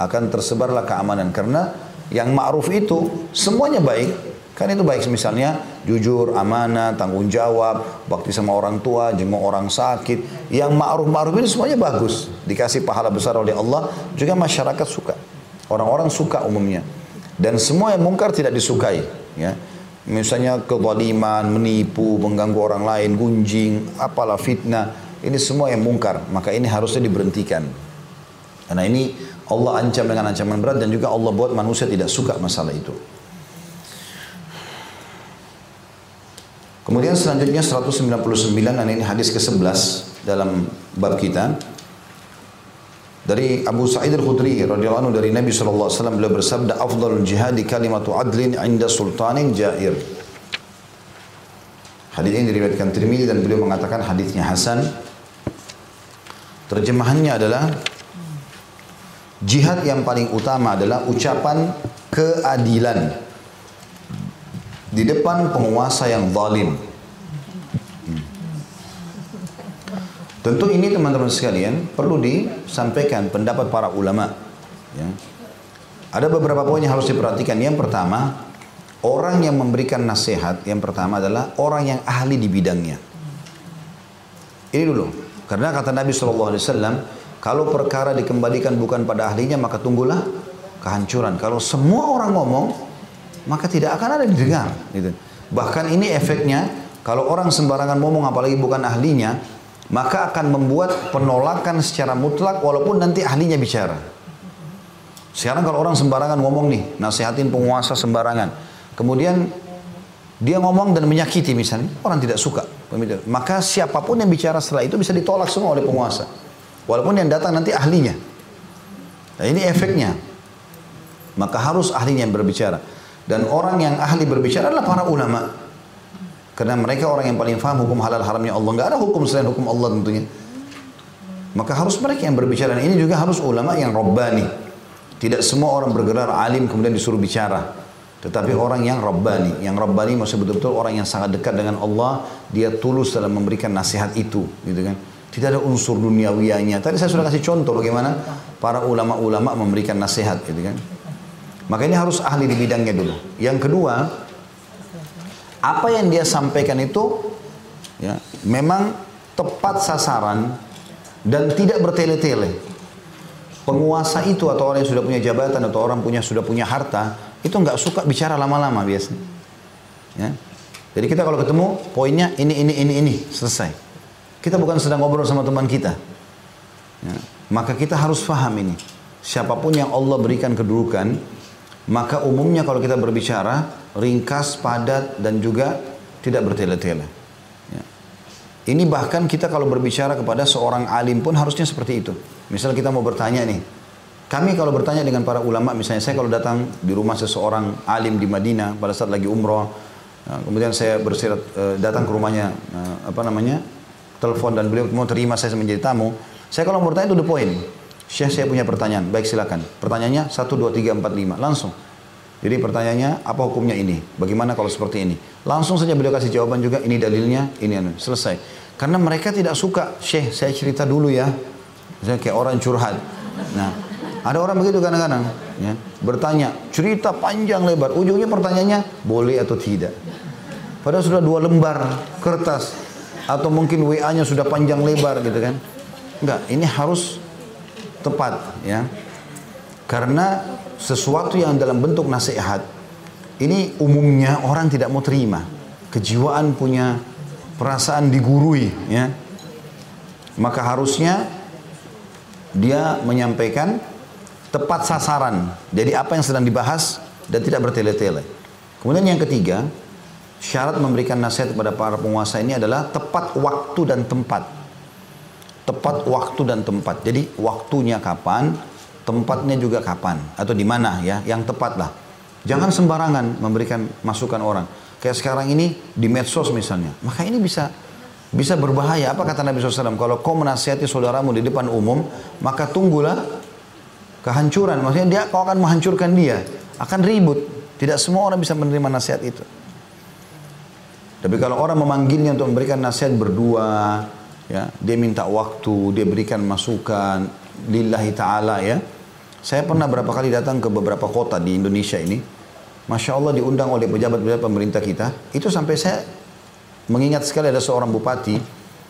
akan tersebarlah keamanan karena yang ma'ruf itu semuanya baik kan itu baik misalnya jujur, amanah, tanggung jawab, bakti sama orang tua, jenguk orang sakit. Yang ma'ruf-ma'ruf ini semuanya bagus. Dikasih pahala besar oleh Allah, juga masyarakat suka. Orang-orang suka umumnya. Dan semua yang mungkar tidak disukai. Ya. Misalnya kezaliman, menipu, mengganggu orang lain, gunjing, apalah fitnah. Ini semua yang mungkar. Maka ini harusnya diberhentikan. Karena ini Allah ancam dengan ancaman berat dan juga Allah buat manusia tidak suka masalah itu. Kemudian selanjutnya 199 dan ini hadis ke-11 dalam bab kita. Dari Abu Sa'id Al-Khudri radhiyallahu anhu dari Nabi sallallahu alaihi wasallam beliau bersabda afdalul jihad kalimatu adlin inda sultanin jair. Hadis ini diriwayatkan Tirmidzi dan beliau mengatakan hadisnya hasan. Terjemahannya adalah Jihad yang paling utama adalah ucapan keadilan di depan penguasa yang zalim. Tentu ini teman-teman sekalian perlu disampaikan pendapat para ulama. Ya. Ada beberapa poin yang harus diperhatikan. Yang pertama, orang yang memberikan nasihat yang pertama adalah orang yang ahli di bidangnya. Ini dulu. Karena kata Nabi SAW, kalau perkara dikembalikan bukan pada ahlinya maka tunggulah kehancuran. Kalau semua orang ngomong maka tidak akan ada didengar. Gitu. Bahkan ini efeknya kalau orang sembarangan ngomong apalagi bukan ahlinya maka akan membuat penolakan secara mutlak walaupun nanti ahlinya bicara. Sekarang kalau orang sembarangan ngomong nih, nasihatin penguasa sembarangan. Kemudian dia ngomong dan menyakiti misalnya, orang tidak suka. Maka siapa pun yang bicara setelah itu bisa ditolak semua oleh penguasa. Walaupun yang datang nanti ahlinya. Nah ini efeknya. Maka harus ahlinya yang berbicara. Dan orang yang ahli berbicara adalah para ulama. Karena mereka orang yang paling faham hukum halal haramnya Allah. Enggak ada hukum selain hukum Allah tentunya. Maka harus mereka yang berbicara. Dan ini juga harus ulama yang robbani. Tidak semua orang bergerak alim kemudian disuruh bicara. Tetapi orang yang Rabbani. Yang Rabbani maksudnya betul-betul orang yang sangat dekat dengan Allah. Dia tulus dalam memberikan nasihat itu. Gitu kan. Tidak ada unsur duniawianya. Tadi saya sudah kasih contoh bagaimana para ulama-ulama memberikan nasihat gitu kan. Maka ini harus ahli di bidangnya dulu. Yang kedua, apa yang dia sampaikan itu ya, memang tepat sasaran dan tidak bertele-tele. Penguasa itu atau orang yang sudah punya jabatan atau orang punya sudah punya harta itu nggak suka bicara lama-lama biasanya. Ya. Jadi kita kalau ketemu poinnya ini ini ini ini selesai. Kita bukan sedang ngobrol sama teman kita. Ya. Maka kita harus faham ini. Siapa pun yang Allah berikan kedudukan, maka umumnya kalau kita berbicara, ringkas, padat, dan juga tidak bertele-tele. Ya. Ini bahkan kita kalau berbicara kepada seorang alim pun harusnya seperti itu. Misal kita mau bertanya nih, kami kalau bertanya dengan para ulama, misalnya saya kalau datang di rumah seseorang alim di Madinah pada saat lagi umroh, nah, kemudian saya bersirat eh, datang ke rumahnya, eh, apa namanya, telepon dan beliau mau terima saya menjadi tamu, saya kalau mau bertanya itu the point. Syekh saya punya pertanyaan, baik silakan. Pertanyaannya 1, 2, 3, 4, 5, langsung. Jadi pertanyaannya apa hukumnya ini? Bagaimana kalau seperti ini? Langsung saja beliau kasih jawaban juga, ini dalilnya, ini anu. selesai. Karena mereka tidak suka, Syekh saya cerita dulu ya. Misalnya kayak orang curhat. Nah, ada orang begitu kadang-kadang. Ya, bertanya, cerita panjang lebar. Ujungnya pertanyaannya, boleh atau tidak. Padahal sudah dua lembar kertas. Atau mungkin WA-nya sudah panjang lebar gitu kan. Enggak, ini harus tepat ya. Karena sesuatu yang dalam bentuk nasihat ini umumnya orang tidak mau terima. Kejiwaan punya perasaan digurui ya. Maka harusnya dia menyampaikan tepat sasaran. Jadi apa yang sedang dibahas dan tidak bertele-tele. Kemudian yang ketiga, syarat memberikan nasihat kepada para penguasa ini adalah tepat waktu dan tempat. Tepat waktu dan tempat. Jadi waktunya kapan, tempatnya juga kapan atau di mana ya yang tepat lah jangan sembarangan memberikan masukan orang. Kayak sekarang ini di medsos misalnya. Maka ini bisa bisa berbahaya. Apa kata Nabi SAW kalau kau menasihati saudaramu di depan umum maka tunggulah kehancuran. Maksudnya dia kau akan menghancurkan dia. Akan ribut. Tidak semua orang bisa menerima nasihat itu tapi kalau orang memanggilnya untuk memberikan nasihat berdua ya dia minta waktu dia berikan masukan lillahi ta'ala ya saya pernah berapa kali datang ke beberapa kota di Indonesia ini. Masya Allah diundang oleh pejabat-pejabat pemerintah kita. Itu sampai saya mengingat sekali ada seorang bupati.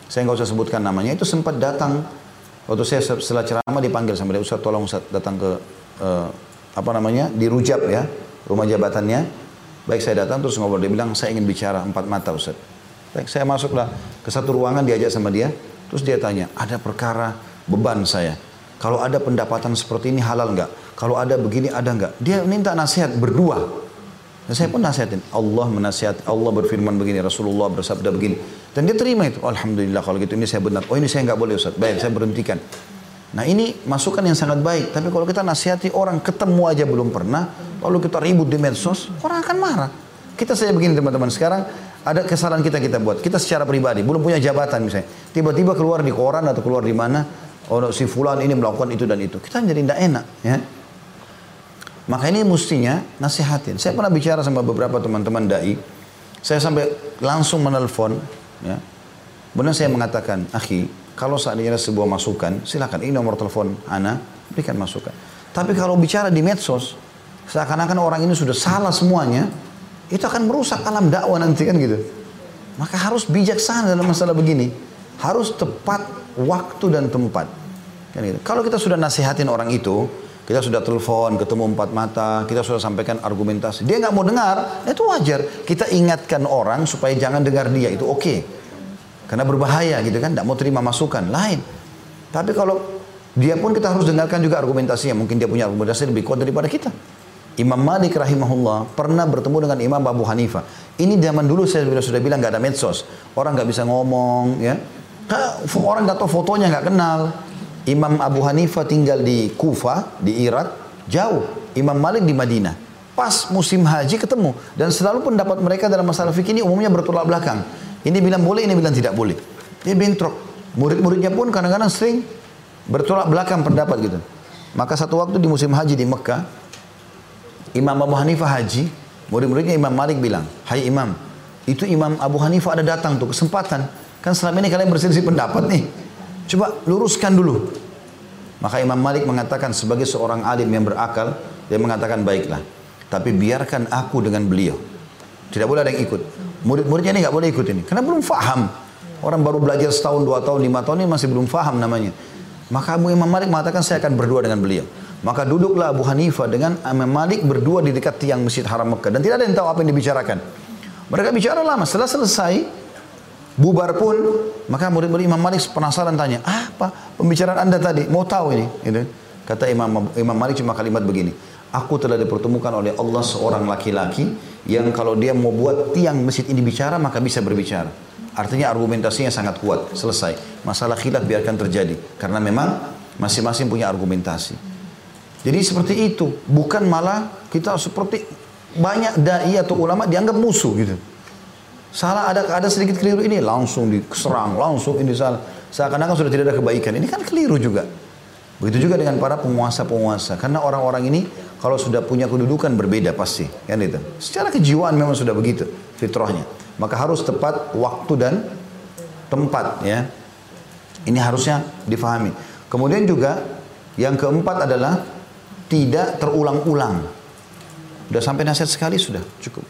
Saya nggak usah sebutkan namanya. Itu sempat datang. Waktu saya setelah ceramah dipanggil sama dia. Ustaz tolong Ustaz datang ke uh, apa namanya di Rujab ya. Rumah jabatannya. Baik saya datang terus ngobrol. Dia bilang saya ingin bicara empat mata Ustaz. Baik saya masuklah ke satu ruangan diajak sama dia. Terus dia tanya ada perkara beban saya kalau ada pendapatan seperti ini halal nggak? Kalau ada begini ada nggak? Dia minta nasihat berdua. Dan saya pun nasihatin. Allah menasihati, Allah berfirman begini, Rasulullah bersabda begini. Dan dia terima itu. Alhamdulillah kalau gitu ini saya benar. Oh ini saya nggak boleh Ustaz. Baik, saya berhentikan. Nah ini masukan yang sangat baik. Tapi kalau kita nasihati orang ketemu aja belum pernah, lalu kita ribut di medsos, orang akan marah. Kita saja begini teman-teman. Sekarang ada kesalahan kita kita buat. Kita secara pribadi belum punya jabatan misalnya. Tiba-tiba keluar di koran atau keluar di mana, oh si fulan ini melakukan itu dan itu. Kita jadi tidak enak ya. Maka ini mestinya nasihatin. Saya pernah bicara sama beberapa teman-teman dai. Saya sampai langsung menelpon ya. Benar saya mengatakan, "Akhi, kalau seandainya ada sebuah masukan, silakan ini nomor telepon Ana, berikan masukan." Tapi kalau bicara di medsos, seakan-akan orang ini sudah salah semuanya, itu akan merusak alam dakwah nanti kan gitu. Maka harus bijaksana dalam masalah begini. Harus tepat waktu dan tempat. Kan gitu. Kalau kita sudah nasihatin orang itu, kita sudah telepon, ketemu empat mata, kita sudah sampaikan argumentasi. Dia nggak mau dengar, itu wajar. Kita ingatkan orang supaya jangan dengar dia, itu oke. Okay. Karena berbahaya gitu kan, tidak mau terima masukan, lain. Tapi kalau dia pun kita harus dengarkan juga argumentasinya. Mungkin dia punya argumentasi lebih kuat daripada kita. Imam Malik rahimahullah pernah bertemu dengan Imam Abu Hanifah. Ini zaman dulu saya sudah, bilang nggak ada medsos. Orang nggak bisa ngomong, ya Orang nggak tahu fotonya nggak kenal. Imam Abu Hanifah tinggal di Kufa, di Irak, jauh. Imam Malik di Madinah. Pas musim haji ketemu. Dan selalu pendapat mereka dalam masalah fikih ini umumnya bertolak belakang. Ini bilang boleh, ini bilang tidak boleh. Dia bentrok. Murid-muridnya pun kadang-kadang sering bertolak belakang pendapat gitu. Maka satu waktu di musim haji di Mekah, Imam Abu Hanifah haji, murid-muridnya Imam Malik bilang, Hai Imam, itu Imam Abu Hanifah ada datang tuh kesempatan Kan selama ini kalian berselisih pendapat nih. Coba luruskan dulu. Maka Imam Malik mengatakan sebagai seorang alim yang berakal, dia mengatakan baiklah. Tapi biarkan aku dengan beliau. Tidak boleh ada yang ikut. Murid-muridnya ini nggak boleh ikut ini. Karena belum faham. Orang baru belajar setahun, dua tahun, lima tahun ini masih belum faham namanya. Maka Abu Imam Malik mengatakan saya akan berdua dengan beliau. Maka duduklah Abu Hanifah dengan Imam Malik berdua di dekat tiang Masjid Haram Mekah. Dan tidak ada yang tahu apa yang dibicarakan. Mereka bicara lama. Setelah selesai, Bubar pun, maka murid-murid Imam Malik penasaran tanya, apa pembicaraan anda tadi? Mau tahu ini? Gitu. Kata Imam Imam Malik cuma kalimat begini, aku telah dipertemukan oleh Allah seorang laki-laki yang kalau dia mau buat tiang masjid ini bicara maka bisa berbicara. Artinya argumentasinya sangat kuat, selesai. Masalah khilaf biarkan terjadi karena memang masing-masing punya argumentasi. Jadi seperti itu, bukan malah kita seperti banyak dai atau ulama dianggap musuh gitu. Salah ada ada sedikit keliru ini langsung diserang, langsung ini salah. Seakan-akan sudah tidak ada kebaikan. Ini kan keliru juga. Begitu juga dengan para penguasa-penguasa. Karena orang-orang ini kalau sudah punya kedudukan berbeda pasti. Kan itu. Secara kejiwaan memang sudah begitu fitrahnya. Maka harus tepat waktu dan tempat ya. Ini harusnya difahami. Kemudian juga yang keempat adalah tidak terulang-ulang. Sudah sampai nasihat sekali sudah cukup.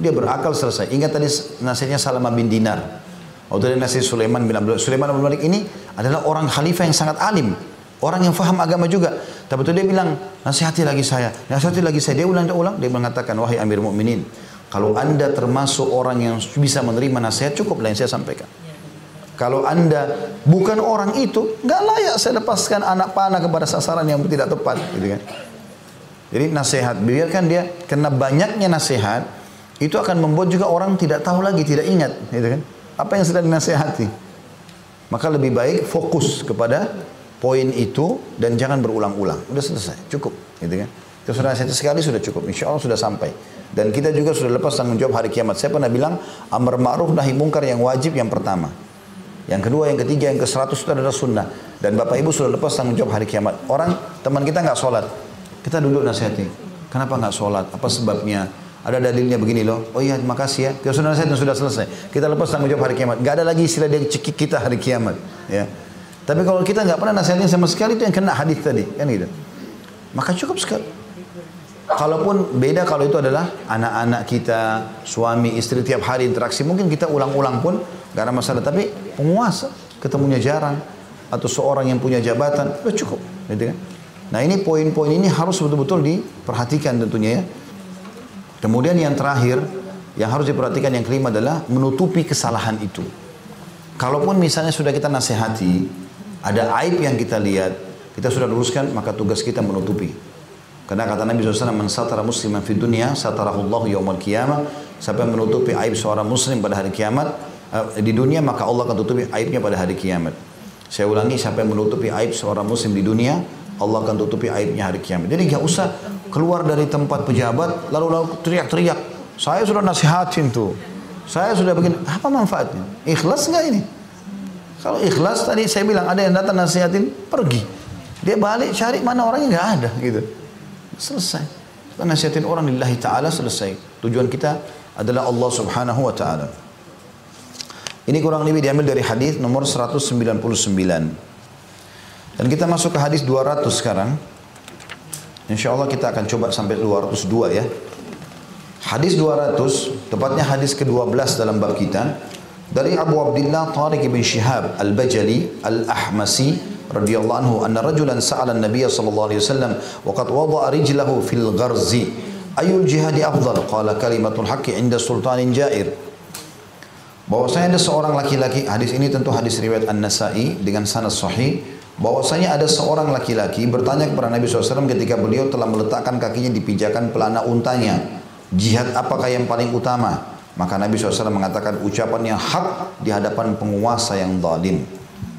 Dia berakal selesai. Ingat tadi nasihatnya Salamah bin Dinar. Waktu dari nasihat Sulaiman bin Abdul Sulaiman bin Malik ini adalah orang khalifah yang sangat alim. Orang yang faham agama juga. Tapi itu dia bilang, nasihati lagi saya, nasihati lagi saya. Dia ulang-ulang, dia mengatakan, wahai Amir Mukminin, kalau anda termasuk orang yang bisa menerima nasihat, cukup yang saya sampaikan. Kalau anda bukan orang itu, nggak layak saya lepaskan anak panah kepada sasaran yang tidak tepat, gitu kan? Jadi nasihat, biarkan dia, karena banyaknya nasihat, itu akan membuat juga orang tidak tahu lagi, tidak ingat, gitu kan? Apa yang sedang dinasehati? Maka lebih baik fokus kepada poin itu dan jangan berulang-ulang. Udah selesai, cukup, gitu kan? Itu sudah nasihat sekali sudah cukup, insya Allah sudah sampai. Dan kita juga sudah lepas tanggung jawab hari kiamat. Saya pernah bilang, amar ma'ruf nahi mungkar yang wajib yang pertama. Yang kedua, yang ketiga, yang ke seratus itu adalah sunnah. Dan Bapak Ibu sudah lepas tanggung jawab hari kiamat. Orang, teman kita nggak sholat. Kita duduk nasihati. Kenapa nggak sholat? Apa sebabnya? Ada dalilnya begini loh. Oh iya, makasih ya. Kita sudah sudah selesai. Kita lepas tanggung jawab hari kiamat. Gak ada lagi istilah dia cekik kita hari kiamat. Ya. Tapi kalau kita nggak pernah nasihatin sama sekali itu yang kena hadis tadi, kan gitu. Maka cukup sekali. Kalaupun beda kalau itu adalah anak-anak kita, suami, istri tiap hari interaksi, mungkin kita ulang-ulang pun gak ada masalah. Tapi penguasa ketemunya jarang atau seorang yang punya jabatan, udah cukup, gitu kan? Nah ini poin-poin ini harus betul-betul diperhatikan tentunya ya. Kemudian yang terakhir yang harus diperhatikan yang kelima adalah menutupi kesalahan itu. Kalaupun misalnya sudah kita nasihati, ada aib yang kita lihat, kita sudah luruskan, maka tugas kita menutupi. Karena kata Nabi SAW, Man satara musliman fi dunia, satarahullahu yawmal qiyamah. Siapa yang menutupi aib seorang muslim pada hari kiamat, uh, di dunia, maka Allah akan tutupi aibnya pada hari kiamat. Saya ulangi, siapa yang menutupi aib seorang muslim di dunia, Allah akan tutupi aibnya hari kiamat. Jadi gak usah keluar dari tempat pejabat, lalu lalu teriak-teriak. Saya sudah nasihatin tuh. Saya sudah begini. Apa manfaatnya? Ikhlas nggak ini? Kalau ikhlas tadi saya bilang ada yang datang nasihatin pergi. Dia balik cari mana orangnya nggak ada gitu. Selesai. Kita nasihatin orang lillahi taala selesai. Tujuan kita adalah Allah Subhanahu wa taala. Ini kurang lebih diambil dari hadis nomor 199. Dan kita masuk ke hadis 200 sekarang. Insya Allah kita akan coba sampai 202 ya. Hadis 200, tepatnya hadis ke-12 dalam bab kita. Dari Abu Abdullah Tariq bin Shihab Al-Bajali Al-Ahmasi radhiyallahu anhu anna rajulan sa'ala an-nabiy sallallahu alaihi wasallam wa qad wada'a rijlahu fil gharzi. Ayul jihadi afdal? Qala kalimatul haqqi 'inda sultanin jair. Bahwasanya ada seorang laki-laki hadis ini tentu hadis riwayat An-Nasa'i dengan sanad sahih bahwasanya ada seorang laki-laki bertanya kepada Nabi SAW ketika beliau telah meletakkan kakinya di pijakan pelana untanya. Jihad apakah yang paling utama maka Nabi SAW mengatakan ucapan yang hak di hadapan penguasa yang zalim.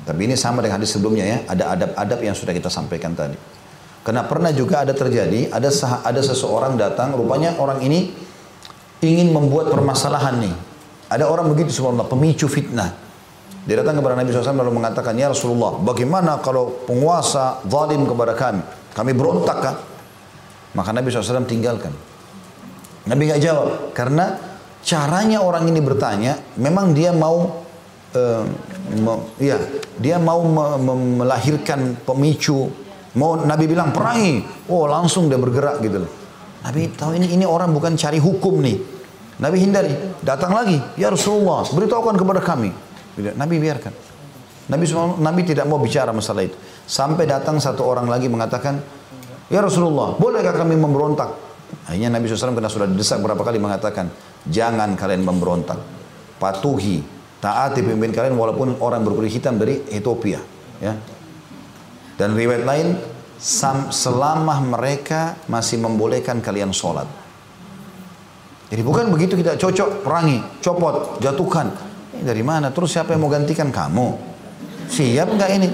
Tapi ini sama dengan hadis sebelumnya ya, ada adab-adab yang sudah kita sampaikan tadi. Karena pernah juga ada terjadi, ada ada seseorang datang, rupanya orang ini ingin membuat permasalahan nih. Ada orang begitu subhanallah, pemicu fitnah. Dia datang kepada Nabi SAW lalu mengatakan, Ya Rasulullah, bagaimana kalau penguasa zalim kepada kami? Kami berontak kan? Maka Nabi SAW tinggalkan. Nabi nggak jawab, karena caranya orang ini bertanya, memang dia mau uh, me, ya, dia mau me, me, melahirkan pemicu. Mau Nabi bilang perangi, oh langsung dia bergerak gitu loh. Nabi tahu ini ini orang bukan cari hukum nih. Nabi hindari, datang lagi, ya Rasulullah, beritahukan kepada kami. Nabi biarkan. Nabi Nabi tidak mau bicara masalah itu. Sampai datang satu orang lagi mengatakan, ya Rasulullah, bolehkah kami memberontak? Akhirnya Nabi SAW karena sudah didesak berapa kali mengatakan, Jangan kalian memberontak. Patuhi, taati pemimpin kalian walaupun orang berkulit hitam dari Ethiopia. Ya. Dan riwayat lain, selama mereka masih membolehkan kalian sholat. Jadi bukan begitu kita cocok, perangi, copot, jatuhkan. Ini dari mana? Terus siapa yang mau gantikan kamu? Siap nggak ini?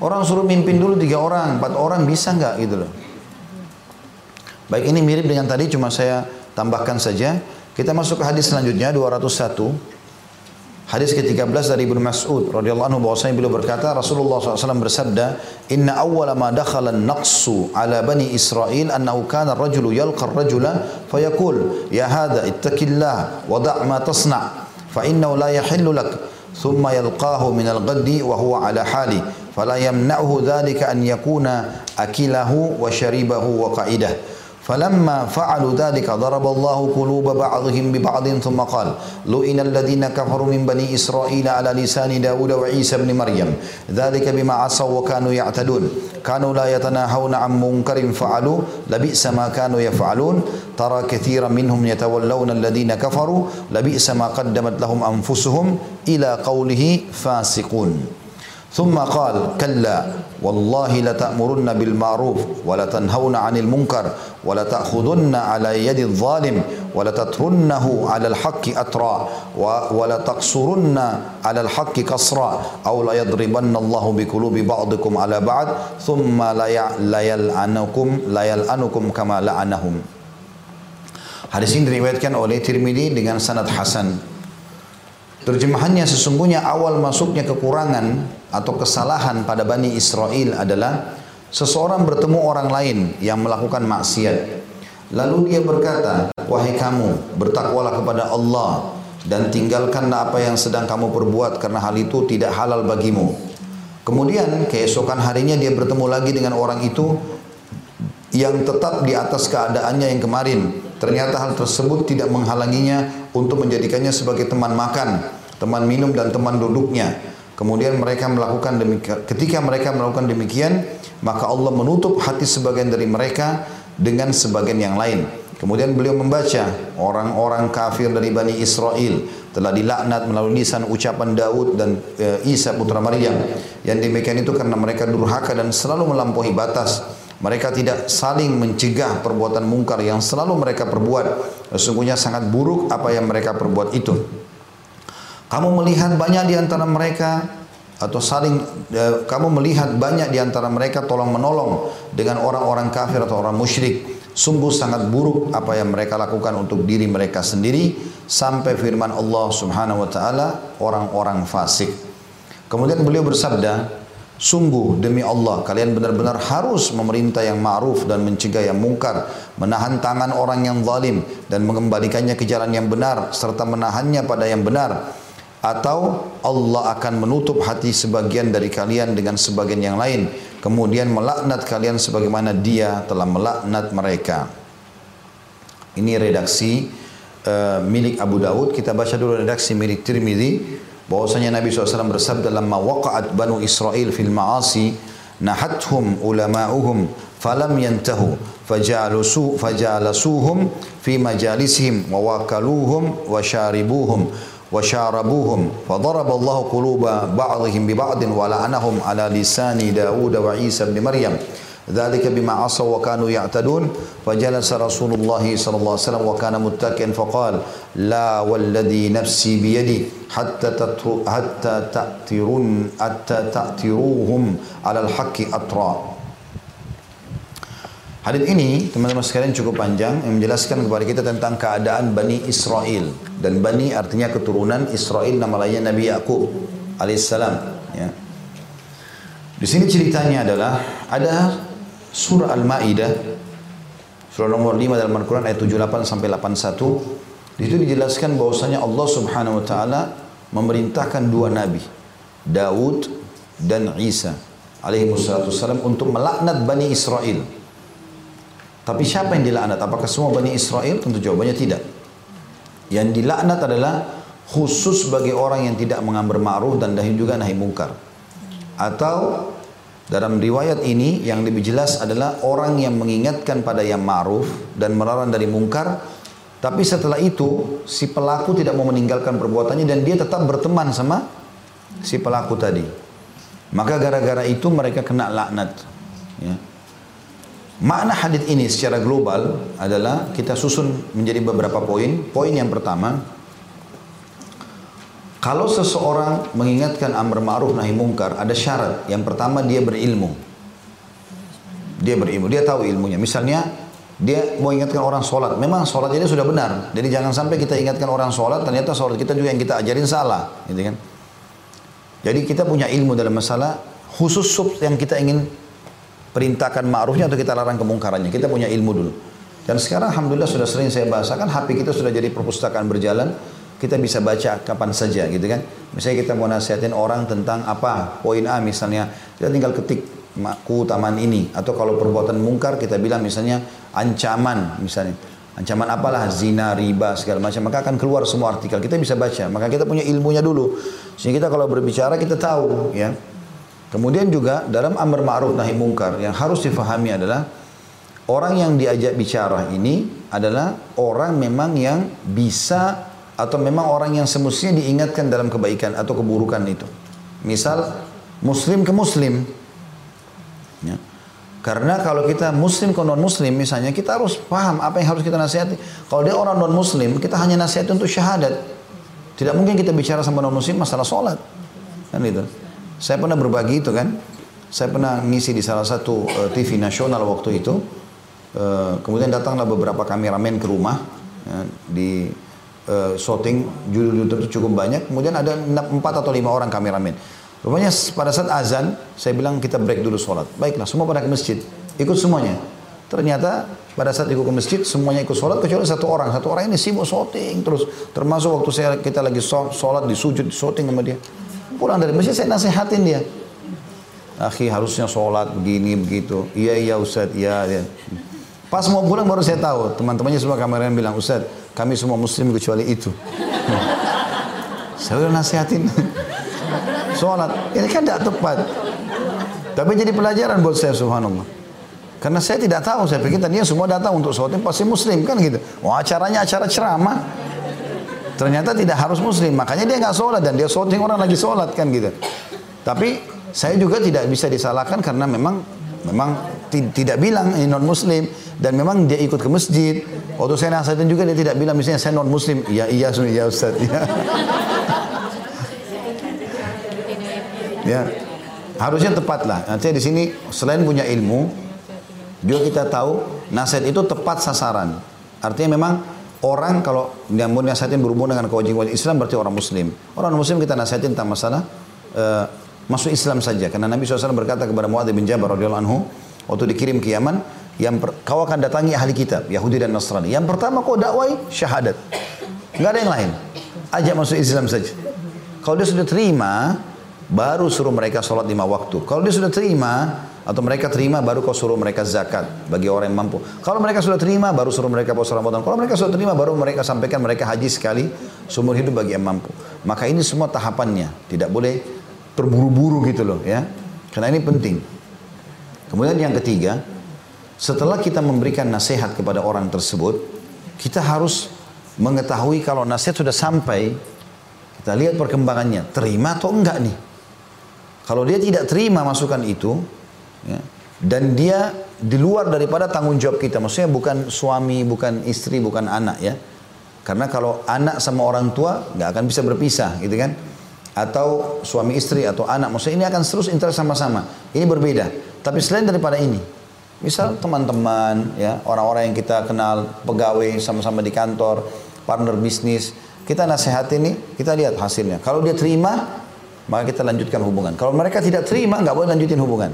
Orang suruh mimpin dulu tiga orang, empat orang bisa nggak gitu loh. Baik ini mirip dengan tadi, cuma saya tambahkan saja. Kita masuk ke hadis selanjutnya 201. Hadis ke-13 dari Ibnu Mas'ud radhiyallahu anhu bahwasanya beliau berkata Rasulullah SAW bersabda Inna awwala ma dakhala an-naqsu ala bani Israel annahu kana ar-rajulu yalqa ar-rajula fayaqul ya hadha ittaqillah wa da' ma tasna' fa innahu la yahillu lak al-ghaddi wa huwa ala hali fala yamna'hu dhalika an yakuna akilahu wa sharibahu wa qa'idah فلما فعلوا ذلك ضرب الله قلوب بعضهم ببعض ثم قال لئن الذين كفروا من بني إسرائيل على لسان داود وعيسى بن مريم ذلك بما عصوا وكانوا يعتدون. كانوا لا يتناهون عن منكر فعلوا لبئس ما كانوا يفعلون. ترى كثيرا منهم يتولون الذين كفروا لبئس ما قدمت لهم أنفسهم إلى قوله فاسقون. ثم قال كلا والله لتأمرن بالمعروف ولتنهون عن المنكر ولتأخذن على يد الظالم ولتترنه على الحق أترى ولتقصرن على الحق قصرا أو ليضربن الله بقلوب بعضكم على بعض ثم لا يلعنكم لا يلعنكم كما لعنهم Hadis ini diriwayatkan oleh Tirmidzi dengan sanad hasan. Terjemahannya sesungguhnya awal masuknya kekurangan atau kesalahan pada Bani Israel adalah seseorang bertemu orang lain yang melakukan maksiat. Lalu dia berkata, wahai kamu, bertakwalah kepada Allah dan tinggalkanlah apa yang sedang kamu perbuat karena hal itu tidak halal bagimu. Kemudian keesokan harinya dia bertemu lagi dengan orang itu yang tetap di atas keadaannya yang kemarin. Ternyata hal tersebut tidak menghalanginya untuk menjadikannya sebagai teman makan, teman minum dan teman duduknya. Kemudian mereka melakukan demikian. Ketika mereka melakukan demikian, maka Allah menutup hati sebagian dari mereka dengan sebagian yang lain. Kemudian beliau membaca orang-orang kafir dari Bani Israel telah dilaknat melalui lisan ucapan Daud dan e, Isa putra Maryam. Yang demikian itu karena mereka durhaka dan selalu melampaui batas. Mereka tidak saling mencegah perbuatan mungkar yang selalu mereka perbuat. Sesungguhnya sangat buruk apa yang mereka perbuat itu. Kamu melihat banyak di antara mereka atau saling eh, kamu melihat banyak di antara mereka tolong menolong dengan orang-orang kafir atau orang musyrik. Sungguh sangat buruk apa yang mereka lakukan untuk diri mereka sendiri sampai firman Allah Subhanahu wa taala orang-orang fasik. Kemudian beliau bersabda, Sungguh demi Allah kalian benar-benar harus memerintah yang ma'ruf dan mencegah yang mungkar, menahan tangan orang yang zalim dan mengembalikannya ke jalan yang benar serta menahannya pada yang benar. Atau Allah akan menutup hati sebagian dari kalian dengan sebagian yang lain, kemudian melaknat kalian sebagaimana Dia telah melaknat mereka. Ini redaksi uh, milik Abu Daud. Kita baca dulu redaksi milik Tirmidzi bahwasanya Nabi SAW bersabda lamma waqa'at banu Israel fil ma'asi nahathum ulama'uhum falam yantahu fajalusu fajalasuhum fi majalisihim wa wakaluhum wa syaribuhum wa syarabuhum fadaraba Allah quluba ba'dihim bi ba'din wa la'anahum ala lisani Daud wa Isa bin Maryam ذلك بما عصوا وكانوا يعتدون فجلس رسول الله صلى الله عليه وسلم وكان متكئا فقال لا والذي نفسي بيدي حتى حتى تأترون حتى تأتروهم على الحق أطرا Hadis ini teman-teman sekalian cukup panjang yang menjelaskan kepada kita tentang keadaan Bani Israel dan Bani artinya keturunan Israel nama lainnya Nabi Yakub alaihissalam ya. Di sini ceritanya adalah ada surah Al-Maidah surah nomor 5 dalam Al-Qur'an ayat 78 sampai 81 di situ dijelaskan bahwasanya Allah Subhanahu wa taala memerintahkan dua nabi Daud dan Isa alaihi wassalam untuk melaknat Bani Israel. Tapi siapa yang dilaknat? Apakah semua Bani Israel? Tentu jawabannya tidak. Yang dilaknat adalah khusus bagi orang yang tidak mengambil ma'ruf dan dahi juga nahi mungkar. Atau dalam riwayat ini yang lebih jelas adalah orang yang mengingatkan pada yang ma'ruf dan melarang dari mungkar tapi setelah itu si pelaku tidak mau meninggalkan perbuatannya dan dia tetap berteman sama si pelaku tadi. Maka gara-gara itu mereka kena laknat. Ya. Makna hadis ini secara global adalah kita susun menjadi beberapa poin. Poin yang pertama, kalau seseorang mengingatkan amr ma'ruf nahi mungkar, ada syarat. Yang pertama dia berilmu. Dia berilmu, dia tahu ilmunya. Misalnya dia mau ingatkan orang sholat. Memang sholat ini sudah benar. Jadi jangan sampai kita ingatkan orang sholat, ternyata sholat kita juga yang kita ajarin salah. Gitu kan? Jadi kita punya ilmu dalam masalah khusus sub yang kita ingin perintahkan ma'rufnya atau kita larang kemungkarannya. Kita punya ilmu dulu. Dan sekarang Alhamdulillah sudah sering saya bahasakan, HP kita sudah jadi perpustakaan berjalan. Kita bisa baca kapan saja gitu kan. Misalnya kita mau nasihatin orang tentang apa, poin A misalnya. Kita tinggal ketik keutamaan ini. Atau kalau perbuatan mungkar kita bilang misalnya ancaman misalnya. Ancaman apalah zina, riba segala macam maka akan keluar semua artikel kita bisa baca maka kita punya ilmunya dulu sehingga kita kalau berbicara kita tahu ya Kemudian juga dalam amar ma'ruf nahi mungkar yang harus difahami adalah orang yang diajak bicara ini adalah orang memang yang bisa atau memang orang yang semestinya diingatkan dalam kebaikan atau keburukan itu. Misal muslim ke muslim. Ya. Karena kalau kita muslim ke non muslim misalnya kita harus paham apa yang harus kita nasihati. Kalau dia orang non muslim kita hanya nasihati untuk syahadat. Tidak mungkin kita bicara sama non muslim masalah sholat. Kan itu. Saya pernah berbagi itu kan. Saya pernah ngisi di salah satu uh, eh, TV nasional waktu itu. Uh, kemudian datanglah beberapa kameramen ke rumah ya, di uh, shooting judul-judul itu cukup banyak. Kemudian ada empat atau lima orang kameramen. Rupanya pada saat azan, saya bilang kita break dulu sholat. Baiklah, semua pada ke masjid. Ikut semuanya. Ternyata pada saat ikut ke masjid semuanya ikut sholat kecuali satu orang. Satu orang ini sibuk shooting terus. Termasuk waktu saya kita lagi sholat di sujud shooting sama dia. Pulang dari masjid saya nasihatin dia. Akhi harusnya sholat begini begitu. Iya iya Ustaz, iya iya. Pas mau pulang baru saya tahu teman-temannya semua kameramen bilang Ustaz kami semua muslim kecuali itu. saya udah nasihatin. sholat ini kan tidak tepat. Tapi jadi pelajaran buat saya subhanallah. Karena saya tidak tahu, saya pikir tadinya semua datang untuk sholat pasti muslim kan gitu. Oh acaranya acara ceramah. Ternyata tidak harus muslim, makanya dia nggak sholat dan dia shooting orang lagi sholat kan gitu. Tapi saya juga tidak bisa disalahkan karena memang memang tidak bilang ini non muslim dan memang dia ikut ke masjid. Waktu saya nasihatin juga dia tidak bilang misalnya saya non muslim. Ya iya iya Ustaz. Ya. ya. Harusnya tepat lah. Nanti di sini selain punya ilmu, juga kita tahu nasihat itu tepat sasaran. Artinya memang Orang kalau yang mau nasihatin berhubungan dengan kewajiban Islam berarti orang Muslim. Orang Muslim kita nasihatin tentang masalah uh, masuk Islam saja. Karena Nabi SAW berkata kepada Muadz bin Jabal radhiyallahu anhu waktu dikirim ke Yaman, yang per, kau akan datangi ahli kitab Yahudi dan Nasrani. Yang pertama kau dakwai syahadat. Enggak ada yang lain. Ajak masuk Islam saja. Kalau dia sudah terima, baru suruh mereka sholat lima waktu. Kalau dia sudah terima, atau mereka terima baru kau suruh mereka zakat bagi orang yang mampu. Kalau mereka sudah terima baru suruh mereka puasa Ramadan. Kalau mereka sudah terima baru mereka sampaikan mereka haji sekali seumur hidup bagi yang mampu. Maka ini semua tahapannya, tidak boleh terburu-buru gitu loh ya. Karena ini penting. Kemudian yang ketiga, setelah kita memberikan nasihat kepada orang tersebut, kita harus mengetahui kalau nasihat sudah sampai, kita lihat perkembangannya, terima atau enggak nih. Kalau dia tidak terima masukan itu, ya. dan dia di luar daripada tanggung jawab kita maksudnya bukan suami bukan istri bukan anak ya karena kalau anak sama orang tua nggak akan bisa berpisah gitu kan atau suami istri atau anak maksudnya ini akan terus interest sama-sama ini berbeda tapi selain daripada ini misal teman-teman ya orang-orang yang kita kenal pegawai sama-sama di kantor partner bisnis kita nasihati ini kita lihat hasilnya kalau dia terima maka kita lanjutkan hubungan kalau mereka tidak terima nggak boleh lanjutin hubungan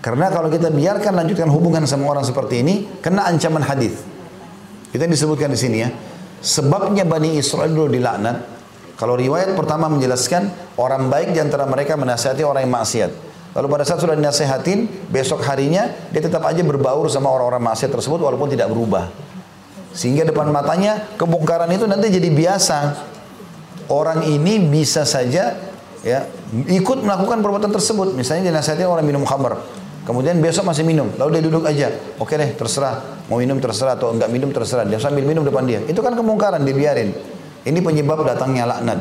karena kalau kita biarkan lanjutkan hubungan sama orang seperti ini, kena ancaman hadis. Kita disebutkan di sini ya. Sebabnya Bani Israel dulu dilaknat. Kalau riwayat pertama menjelaskan orang baik di antara mereka menasihati orang yang maksiat. Lalu pada saat sudah dinasehatin, besok harinya dia tetap aja berbaur sama orang-orang maksiat tersebut walaupun tidak berubah. Sehingga depan matanya kebongkaran itu nanti jadi biasa. Orang ini bisa saja ya ikut melakukan perbuatan tersebut. Misalnya dinasihati orang minum khamar. Kemudian besok masih minum, lalu dia duduk aja. Oke deh, terserah. Mau minum terserah atau enggak minum terserah. Dia sambil minum depan dia. Itu kan kemungkaran, dibiarin. Ini penyebab datangnya laknat.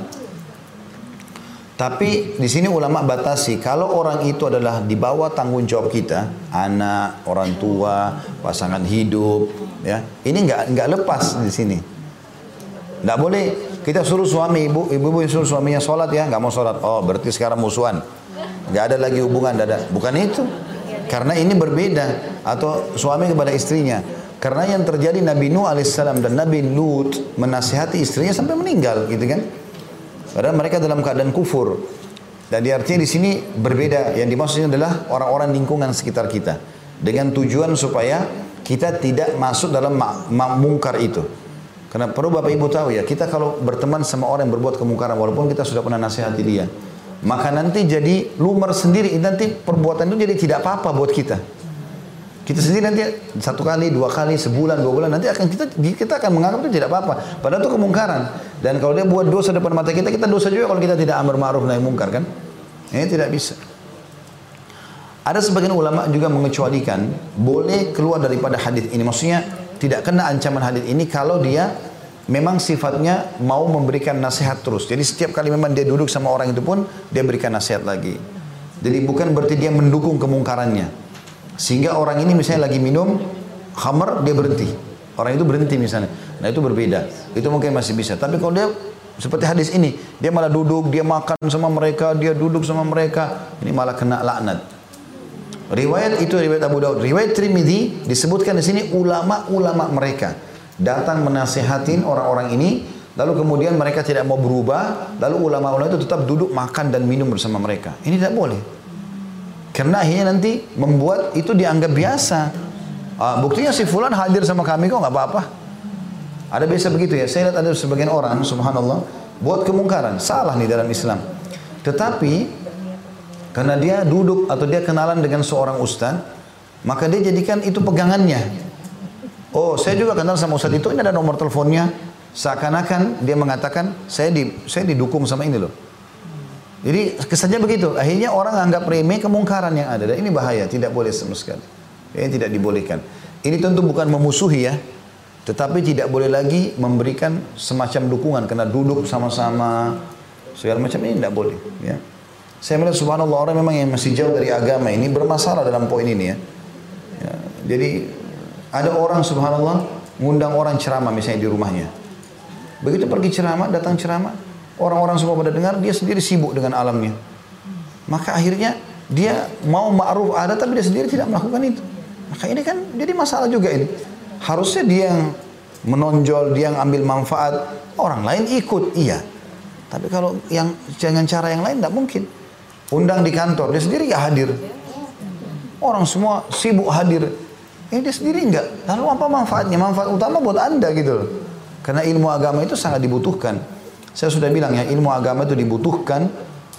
Tapi di sini ulama batasi kalau orang itu adalah di bawah tanggung jawab kita, anak, orang tua, pasangan hidup, ya. Ini nggak nggak lepas di sini. Nggak boleh kita suruh suami ibu, ibu-ibu suruh suaminya sholat ya, nggak mau sholat. Oh berarti sekarang musuhan. Nggak ada lagi hubungan, ada. Bukan itu. Karena ini berbeda atau suami kepada istrinya. Karena yang terjadi Nabi Nuh alaihissalam dan Nabi Lut menasihati istrinya sampai meninggal, gitu kan? Padahal mereka dalam keadaan kufur. Dan artinya di sini berbeda. Yang dimaksudnya adalah orang-orang lingkungan sekitar kita. Dengan tujuan supaya kita tidak masuk dalam mungkar itu. Karena perlu Bapak Ibu tahu ya, kita kalau berteman sama orang yang berbuat kemungkaran, walaupun kita sudah pernah nasihati dia, maka nanti jadi lumar sendiri, nanti perbuatan itu jadi tidak apa-apa buat kita. Kita sendiri nanti satu kali, dua kali, sebulan, dua bulan nanti akan kita kita akan menganggap itu tidak apa-apa. Padahal itu kemungkaran. Dan kalau dia buat dosa depan mata kita, kita dosa juga kalau kita tidak amar ma'ruf nahi mungkar kan? Ini tidak bisa. Ada sebagian ulama juga mengecualikan boleh keluar daripada hadis ini. Maksudnya tidak kena ancaman hadis ini kalau dia memang sifatnya mau memberikan nasihat terus. Jadi setiap kali memang dia duduk sama orang itu pun dia berikan nasihat lagi. Jadi bukan berarti dia mendukung kemungkarannya. Sehingga orang ini misalnya lagi minum khamar, dia berhenti. Orang itu berhenti misalnya. Nah itu berbeda. Itu mungkin masih bisa. Tapi kalau dia seperti hadis ini, dia malah duduk, dia makan sama mereka, dia duduk sama mereka, ini malah kena laknat. Riwayat itu riwayat Abu Daud. Riwayat Trimidi disebutkan di sini ulama-ulama mereka datang menasihatin orang-orang ini, lalu kemudian mereka tidak mau berubah, lalu ulama-ulama itu tetap duduk makan dan minum bersama mereka. Ini tidak boleh. Karena akhirnya nanti membuat itu dianggap biasa. Uh, buktinya si fulan hadir sama kami kok nggak apa-apa. Ada biasa begitu ya. Saya lihat ada sebagian orang, subhanallah, buat kemungkaran. Salah nih dalam Islam. Tetapi karena dia duduk atau dia kenalan dengan seorang ustaz, maka dia jadikan itu pegangannya. Oh, saya juga kenal sama ustaz itu, ini ada nomor teleponnya. Seakan-akan dia mengatakan, saya di, saya didukung sama ini loh. Jadi kesannya begitu. Akhirnya orang anggap remeh kemungkaran yang ada. Dan ini bahaya, tidak boleh sama. Ini tidak dibolehkan. Ini tentu bukan memusuhi ya. Tetapi tidak boleh lagi memberikan semacam dukungan. Karena duduk sama-sama. Segala macam ini tidak boleh. Ya. Saya melihat subhanallah orang memang yang masih jauh dari agama ini bermasalah dalam poin ini ya. ya. Jadi ada orang subhanallah ngundang orang ceramah misalnya di rumahnya. Begitu pergi ceramah, datang ceramah, Orang-orang semua pada dengar, dia sendiri sibuk dengan alamnya. Maka akhirnya dia mau ma'ruf ada tapi dia sendiri tidak melakukan itu. Maka ini kan jadi masalah juga ini. Harusnya dia yang menonjol, dia yang ambil manfaat. Orang lain ikut, iya. Tapi kalau yang dengan cara yang lain tidak mungkin. Undang di kantor, dia sendiri nggak hadir. Orang semua sibuk hadir. Ini dia sendiri enggak. Lalu apa manfaatnya? Manfaat utama buat anda gitu loh. Karena ilmu agama itu sangat dibutuhkan. Saya sudah bilang ya, ilmu agama itu dibutuhkan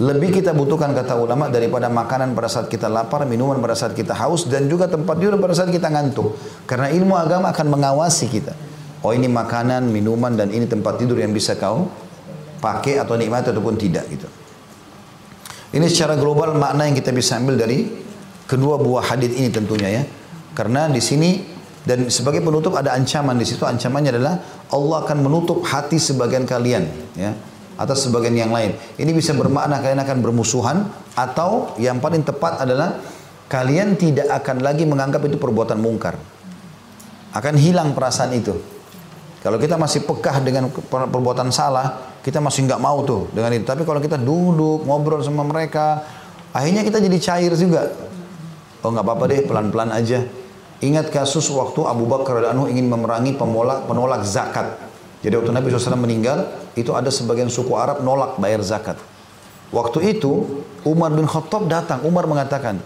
lebih kita butuhkan kata ulama daripada makanan pada saat kita lapar, minuman pada saat kita haus dan juga tempat tidur pada saat kita ngantuk. Karena ilmu agama akan mengawasi kita. Oh ini makanan, minuman dan ini tempat tidur yang bisa kau pakai atau nikmati ataupun tidak gitu. Ini secara global makna yang kita bisa ambil dari kedua buah hadis ini tentunya ya. Karena di sini dan sebagai penutup ada ancaman di situ. Ancamannya adalah Allah akan menutup hati sebagian kalian ya atas sebagian yang lain. Ini bisa bermakna kalian akan bermusuhan atau yang paling tepat adalah kalian tidak akan lagi menganggap itu perbuatan mungkar. Akan hilang perasaan itu. Kalau kita masih pekah dengan perbuatan salah, kita masih nggak mau tuh dengan itu. Tapi kalau kita duduk ngobrol sama mereka, akhirnya kita jadi cair juga. Oh nggak apa-apa deh, pelan-pelan aja. Ingat kasus waktu Abu Bakar dan ingin memerangi pemolak penolak zakat. Jadi waktu Nabi SAW meninggal, itu ada sebagian suku Arab nolak bayar zakat. Waktu itu Umar bin Khattab datang. Umar mengatakan,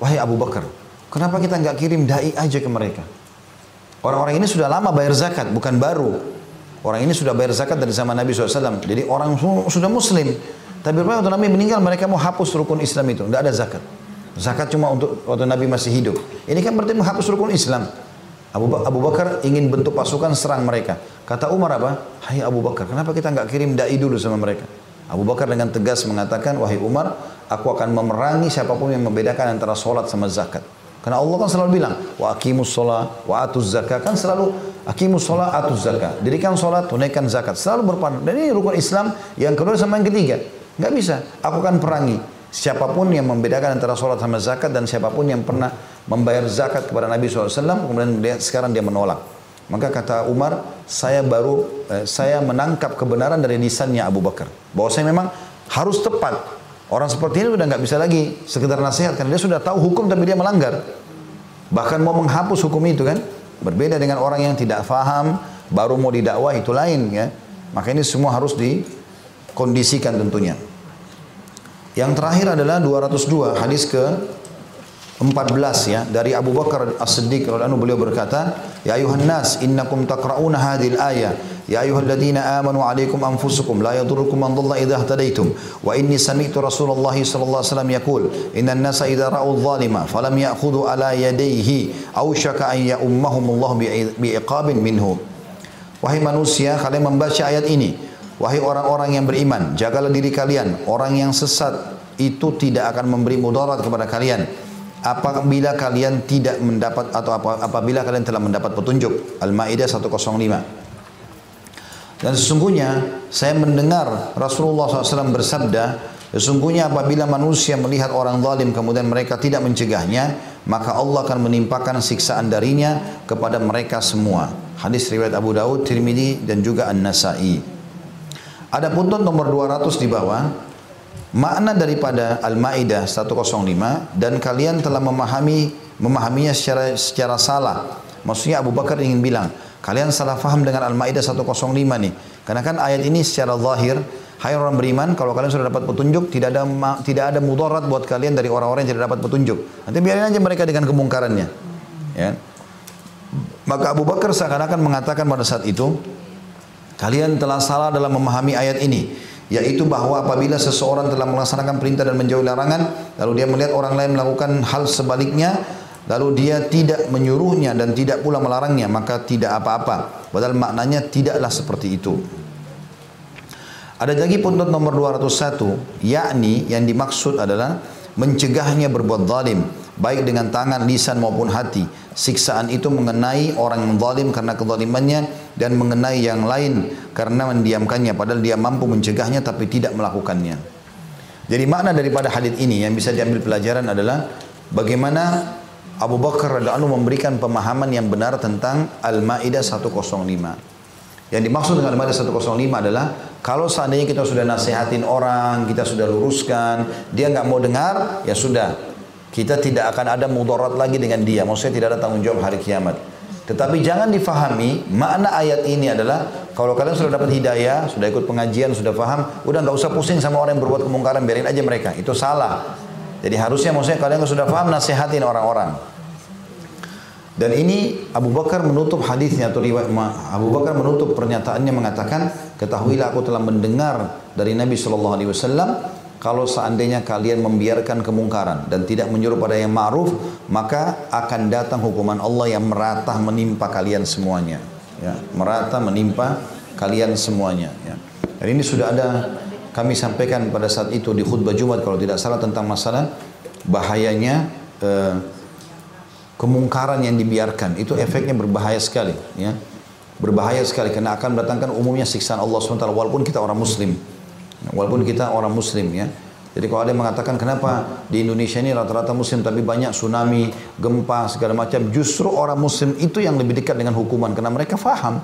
wahai Abu Bakar, kenapa kita nggak kirim dai aja ke mereka? Orang-orang ini sudah lama bayar zakat, bukan baru. Orang ini sudah bayar zakat dari zaman Nabi SAW. Jadi orang sudah muslim. Tapi waktu Nabi meninggal mereka mau hapus rukun Islam itu. Tidak ada zakat. Zakat cuma untuk waktu Nabi masih hidup. Ini kan berarti menghapus rukun Islam. Abu, Abu Bakar ingin bentuk pasukan serang mereka. Kata Umar apa? Hai Abu Bakar, kenapa kita nggak kirim dai dulu sama mereka? Abu Bakar dengan tegas mengatakan, wahai Umar, aku akan memerangi siapa pun yang membedakan antara solat sama zakat. Karena Allah kan selalu bilang, wa akimus sholat, wa atuz zakat. Kan selalu akimus sholat, atuz zakat. Dirikan sholat, tunaikan zakat. Selalu berpandu. Dan ini rukun Islam yang kedua sama yang ketiga. Nggak bisa. Aku akan perangi. Siapa pun yang membedakan antara sholat sama zakat dan siapa pun yang pernah membayar zakat kepada Nabi SAW, kemudian dia, sekarang dia menolak. Maka kata Umar, saya baru eh, saya menangkap kebenaran dari lisannya Abu Bakar. Bahwa saya memang harus tepat. Orang seperti ini sudah nggak bisa lagi sekedar nasihat karena dia sudah tahu hukum tapi dia melanggar. Bahkan mau menghapus hukum itu kan. Berbeda dengan orang yang tidak faham, baru mau didakwah itu lain ya. Maka ini semua harus dikondisikan tentunya. Yang terakhir adalah 202 hadis ke 14 ya dari Abu Bakar As-Siddiq radhiyallahu beliau berkata ya ayuhan nas innakum taqrauna hadhil ayah ya ayyuhalladzina amanu alaikum anfusukum la yadurrukum man dhalla idza ihtadaitum wa inni sami'tu Rasulullah sallallahu alaihi wasallam yaqul innan nasa idza ra'u adh-dhalima falam ya'khudhu ala yadayhi aw shaka an ya'ummahum Allah bi'iqabin minhu wahai manusia kalian membaca ayat ini Wahai orang-orang yang beriman, jagalah diri kalian. Orang yang sesat itu tidak akan memberi mudarat kepada kalian. Apabila kalian tidak mendapat atau apabila kalian telah mendapat petunjuk. Al-Maidah 105. Dan sesungguhnya saya mendengar Rasulullah SAW bersabda, sesungguhnya apabila manusia melihat orang zalim kemudian mereka tidak mencegahnya, maka Allah akan menimpakan siksaan darinya kepada mereka semua. Hadis riwayat Abu Daud, Tirmidzi dan juga An-Nasai. Ada pun nomor 200 di bawah, makna daripada Al-Maidah 105 dan kalian telah memahami memahaminya secara secara salah. Maksudnya Abu Bakar ingin bilang, kalian salah faham dengan Al-Maidah 105 nih. Karena kan ayat ini secara zahir, hai orang beriman, kalau kalian sudah dapat petunjuk, tidak ada tidak ada mudarat buat kalian dari orang-orang yang tidak dapat petunjuk. Nanti biarin aja mereka dengan kemungkarannya. Ya. Maka Abu Bakar seakan-akan mengatakan pada saat itu, Kalian telah salah dalam memahami ayat ini yaitu bahwa apabila seseorang telah melaksanakan perintah dan menjauhi larangan lalu dia melihat orang lain melakukan hal sebaliknya lalu dia tidak menyuruhnya dan tidak pula melarangnya maka tidak apa-apa. Padahal maknanya tidaklah seperti itu. Ada lagi punut nomor 201 yakni yang dimaksud adalah mencegahnya berbuat zalim baik dengan tangan, lisan maupun hati siksaan itu mengenai orang yang zalim karena kezalimannya dan mengenai yang lain karena mendiamkannya padahal dia mampu mencegahnya tapi tidak melakukannya. Jadi makna daripada hadis ini yang bisa diambil pelajaran adalah bagaimana Abu Bakar radhiyallahu memberikan pemahaman yang benar tentang Al-Maidah 105. Yang dimaksud dengan Al-Maidah 105 adalah kalau seandainya kita sudah nasihatin orang, kita sudah luruskan, dia nggak mau dengar, ya sudah, kita tidak akan ada mudarat lagi dengan dia. Maksudnya tidak ada tanggung jawab hari kiamat. Tetapi jangan difahami makna ayat ini adalah kalau kalian sudah dapat hidayah, sudah ikut pengajian, sudah paham, udah nggak usah pusing sama orang yang berbuat kemungkaran, biarin aja mereka. Itu salah. Jadi harusnya maksudnya kalian sudah paham nasihatin orang-orang. Dan ini Abu Bakar menutup hadisnya atau riwayat Abu Bakar menutup pernyataannya mengatakan, ketahuilah aku telah mendengar dari Nabi Shallallahu Alaihi Wasallam kalau seandainya kalian membiarkan kemungkaran dan tidak menyuruh pada yang ma'ruf, maka akan datang hukuman Allah yang merata menimpa kalian semuanya. Ya, merata menimpa kalian semuanya. Ya. Dan ini sudah ada kami sampaikan pada saat itu di khutbah Jumat kalau tidak salah tentang masalah bahayanya eh, kemungkaran yang dibiarkan. Itu efeknya berbahaya sekali. Ya. Berbahaya sekali karena akan mendatangkan umumnya siksaan Allah SWT walaupun kita orang muslim. Walaupun kita orang muslim ya. Jadi kalau ada yang mengatakan kenapa di Indonesia ini rata-rata muslim tapi banyak tsunami, gempa segala macam, justru orang muslim itu yang lebih dekat dengan hukuman karena mereka faham.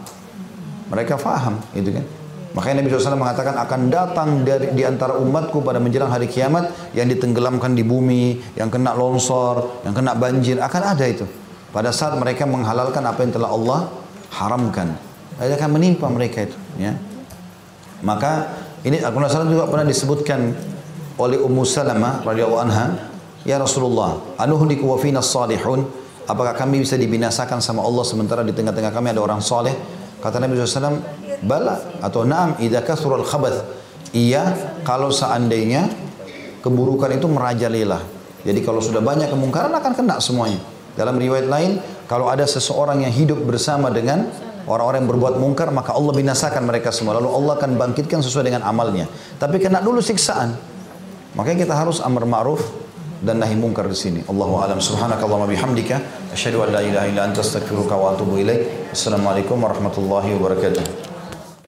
Mereka faham, gitu kan. Makanya Nabi SAW mengatakan akan datang dari di antara umatku pada menjelang hari kiamat yang ditenggelamkan di bumi, yang kena longsor, yang kena banjir, akan ada itu. Pada saat mereka menghalalkan apa yang telah Allah haramkan, akan menimpa mereka itu. Ya. Maka ini Abu Salam juga pernah disebutkan oleh Ummu Salamah radhiyallahu anha, "Ya Rasulullah, anuhliku wa fina salihun?" Apakah kami bisa dibinasakan sama Allah sementara di tengah-tengah kami ada orang soleh? Kata Nabi SAW, bala atau naam idza al khabath. Iya, kalau seandainya keburukan itu merajalela. Jadi kalau sudah banyak kemungkaran akan kena semuanya. Dalam riwayat lain, kalau ada seseorang yang hidup bersama dengan orang-orang yang berbuat mungkar maka Allah binasakan mereka semua lalu Allah akan bangkitkan sesuai dengan amalnya tapi kena dulu siksaan makanya kita harus amar ma'ruf dan nahi mungkar di sini. Allahu a'lam. Subhanakallahumma bihamdika asyhadu an la ilaha illa anta astaghfiruka wa atubu ilaik. Assalamualaikum warahmatullahi wabarakatuh.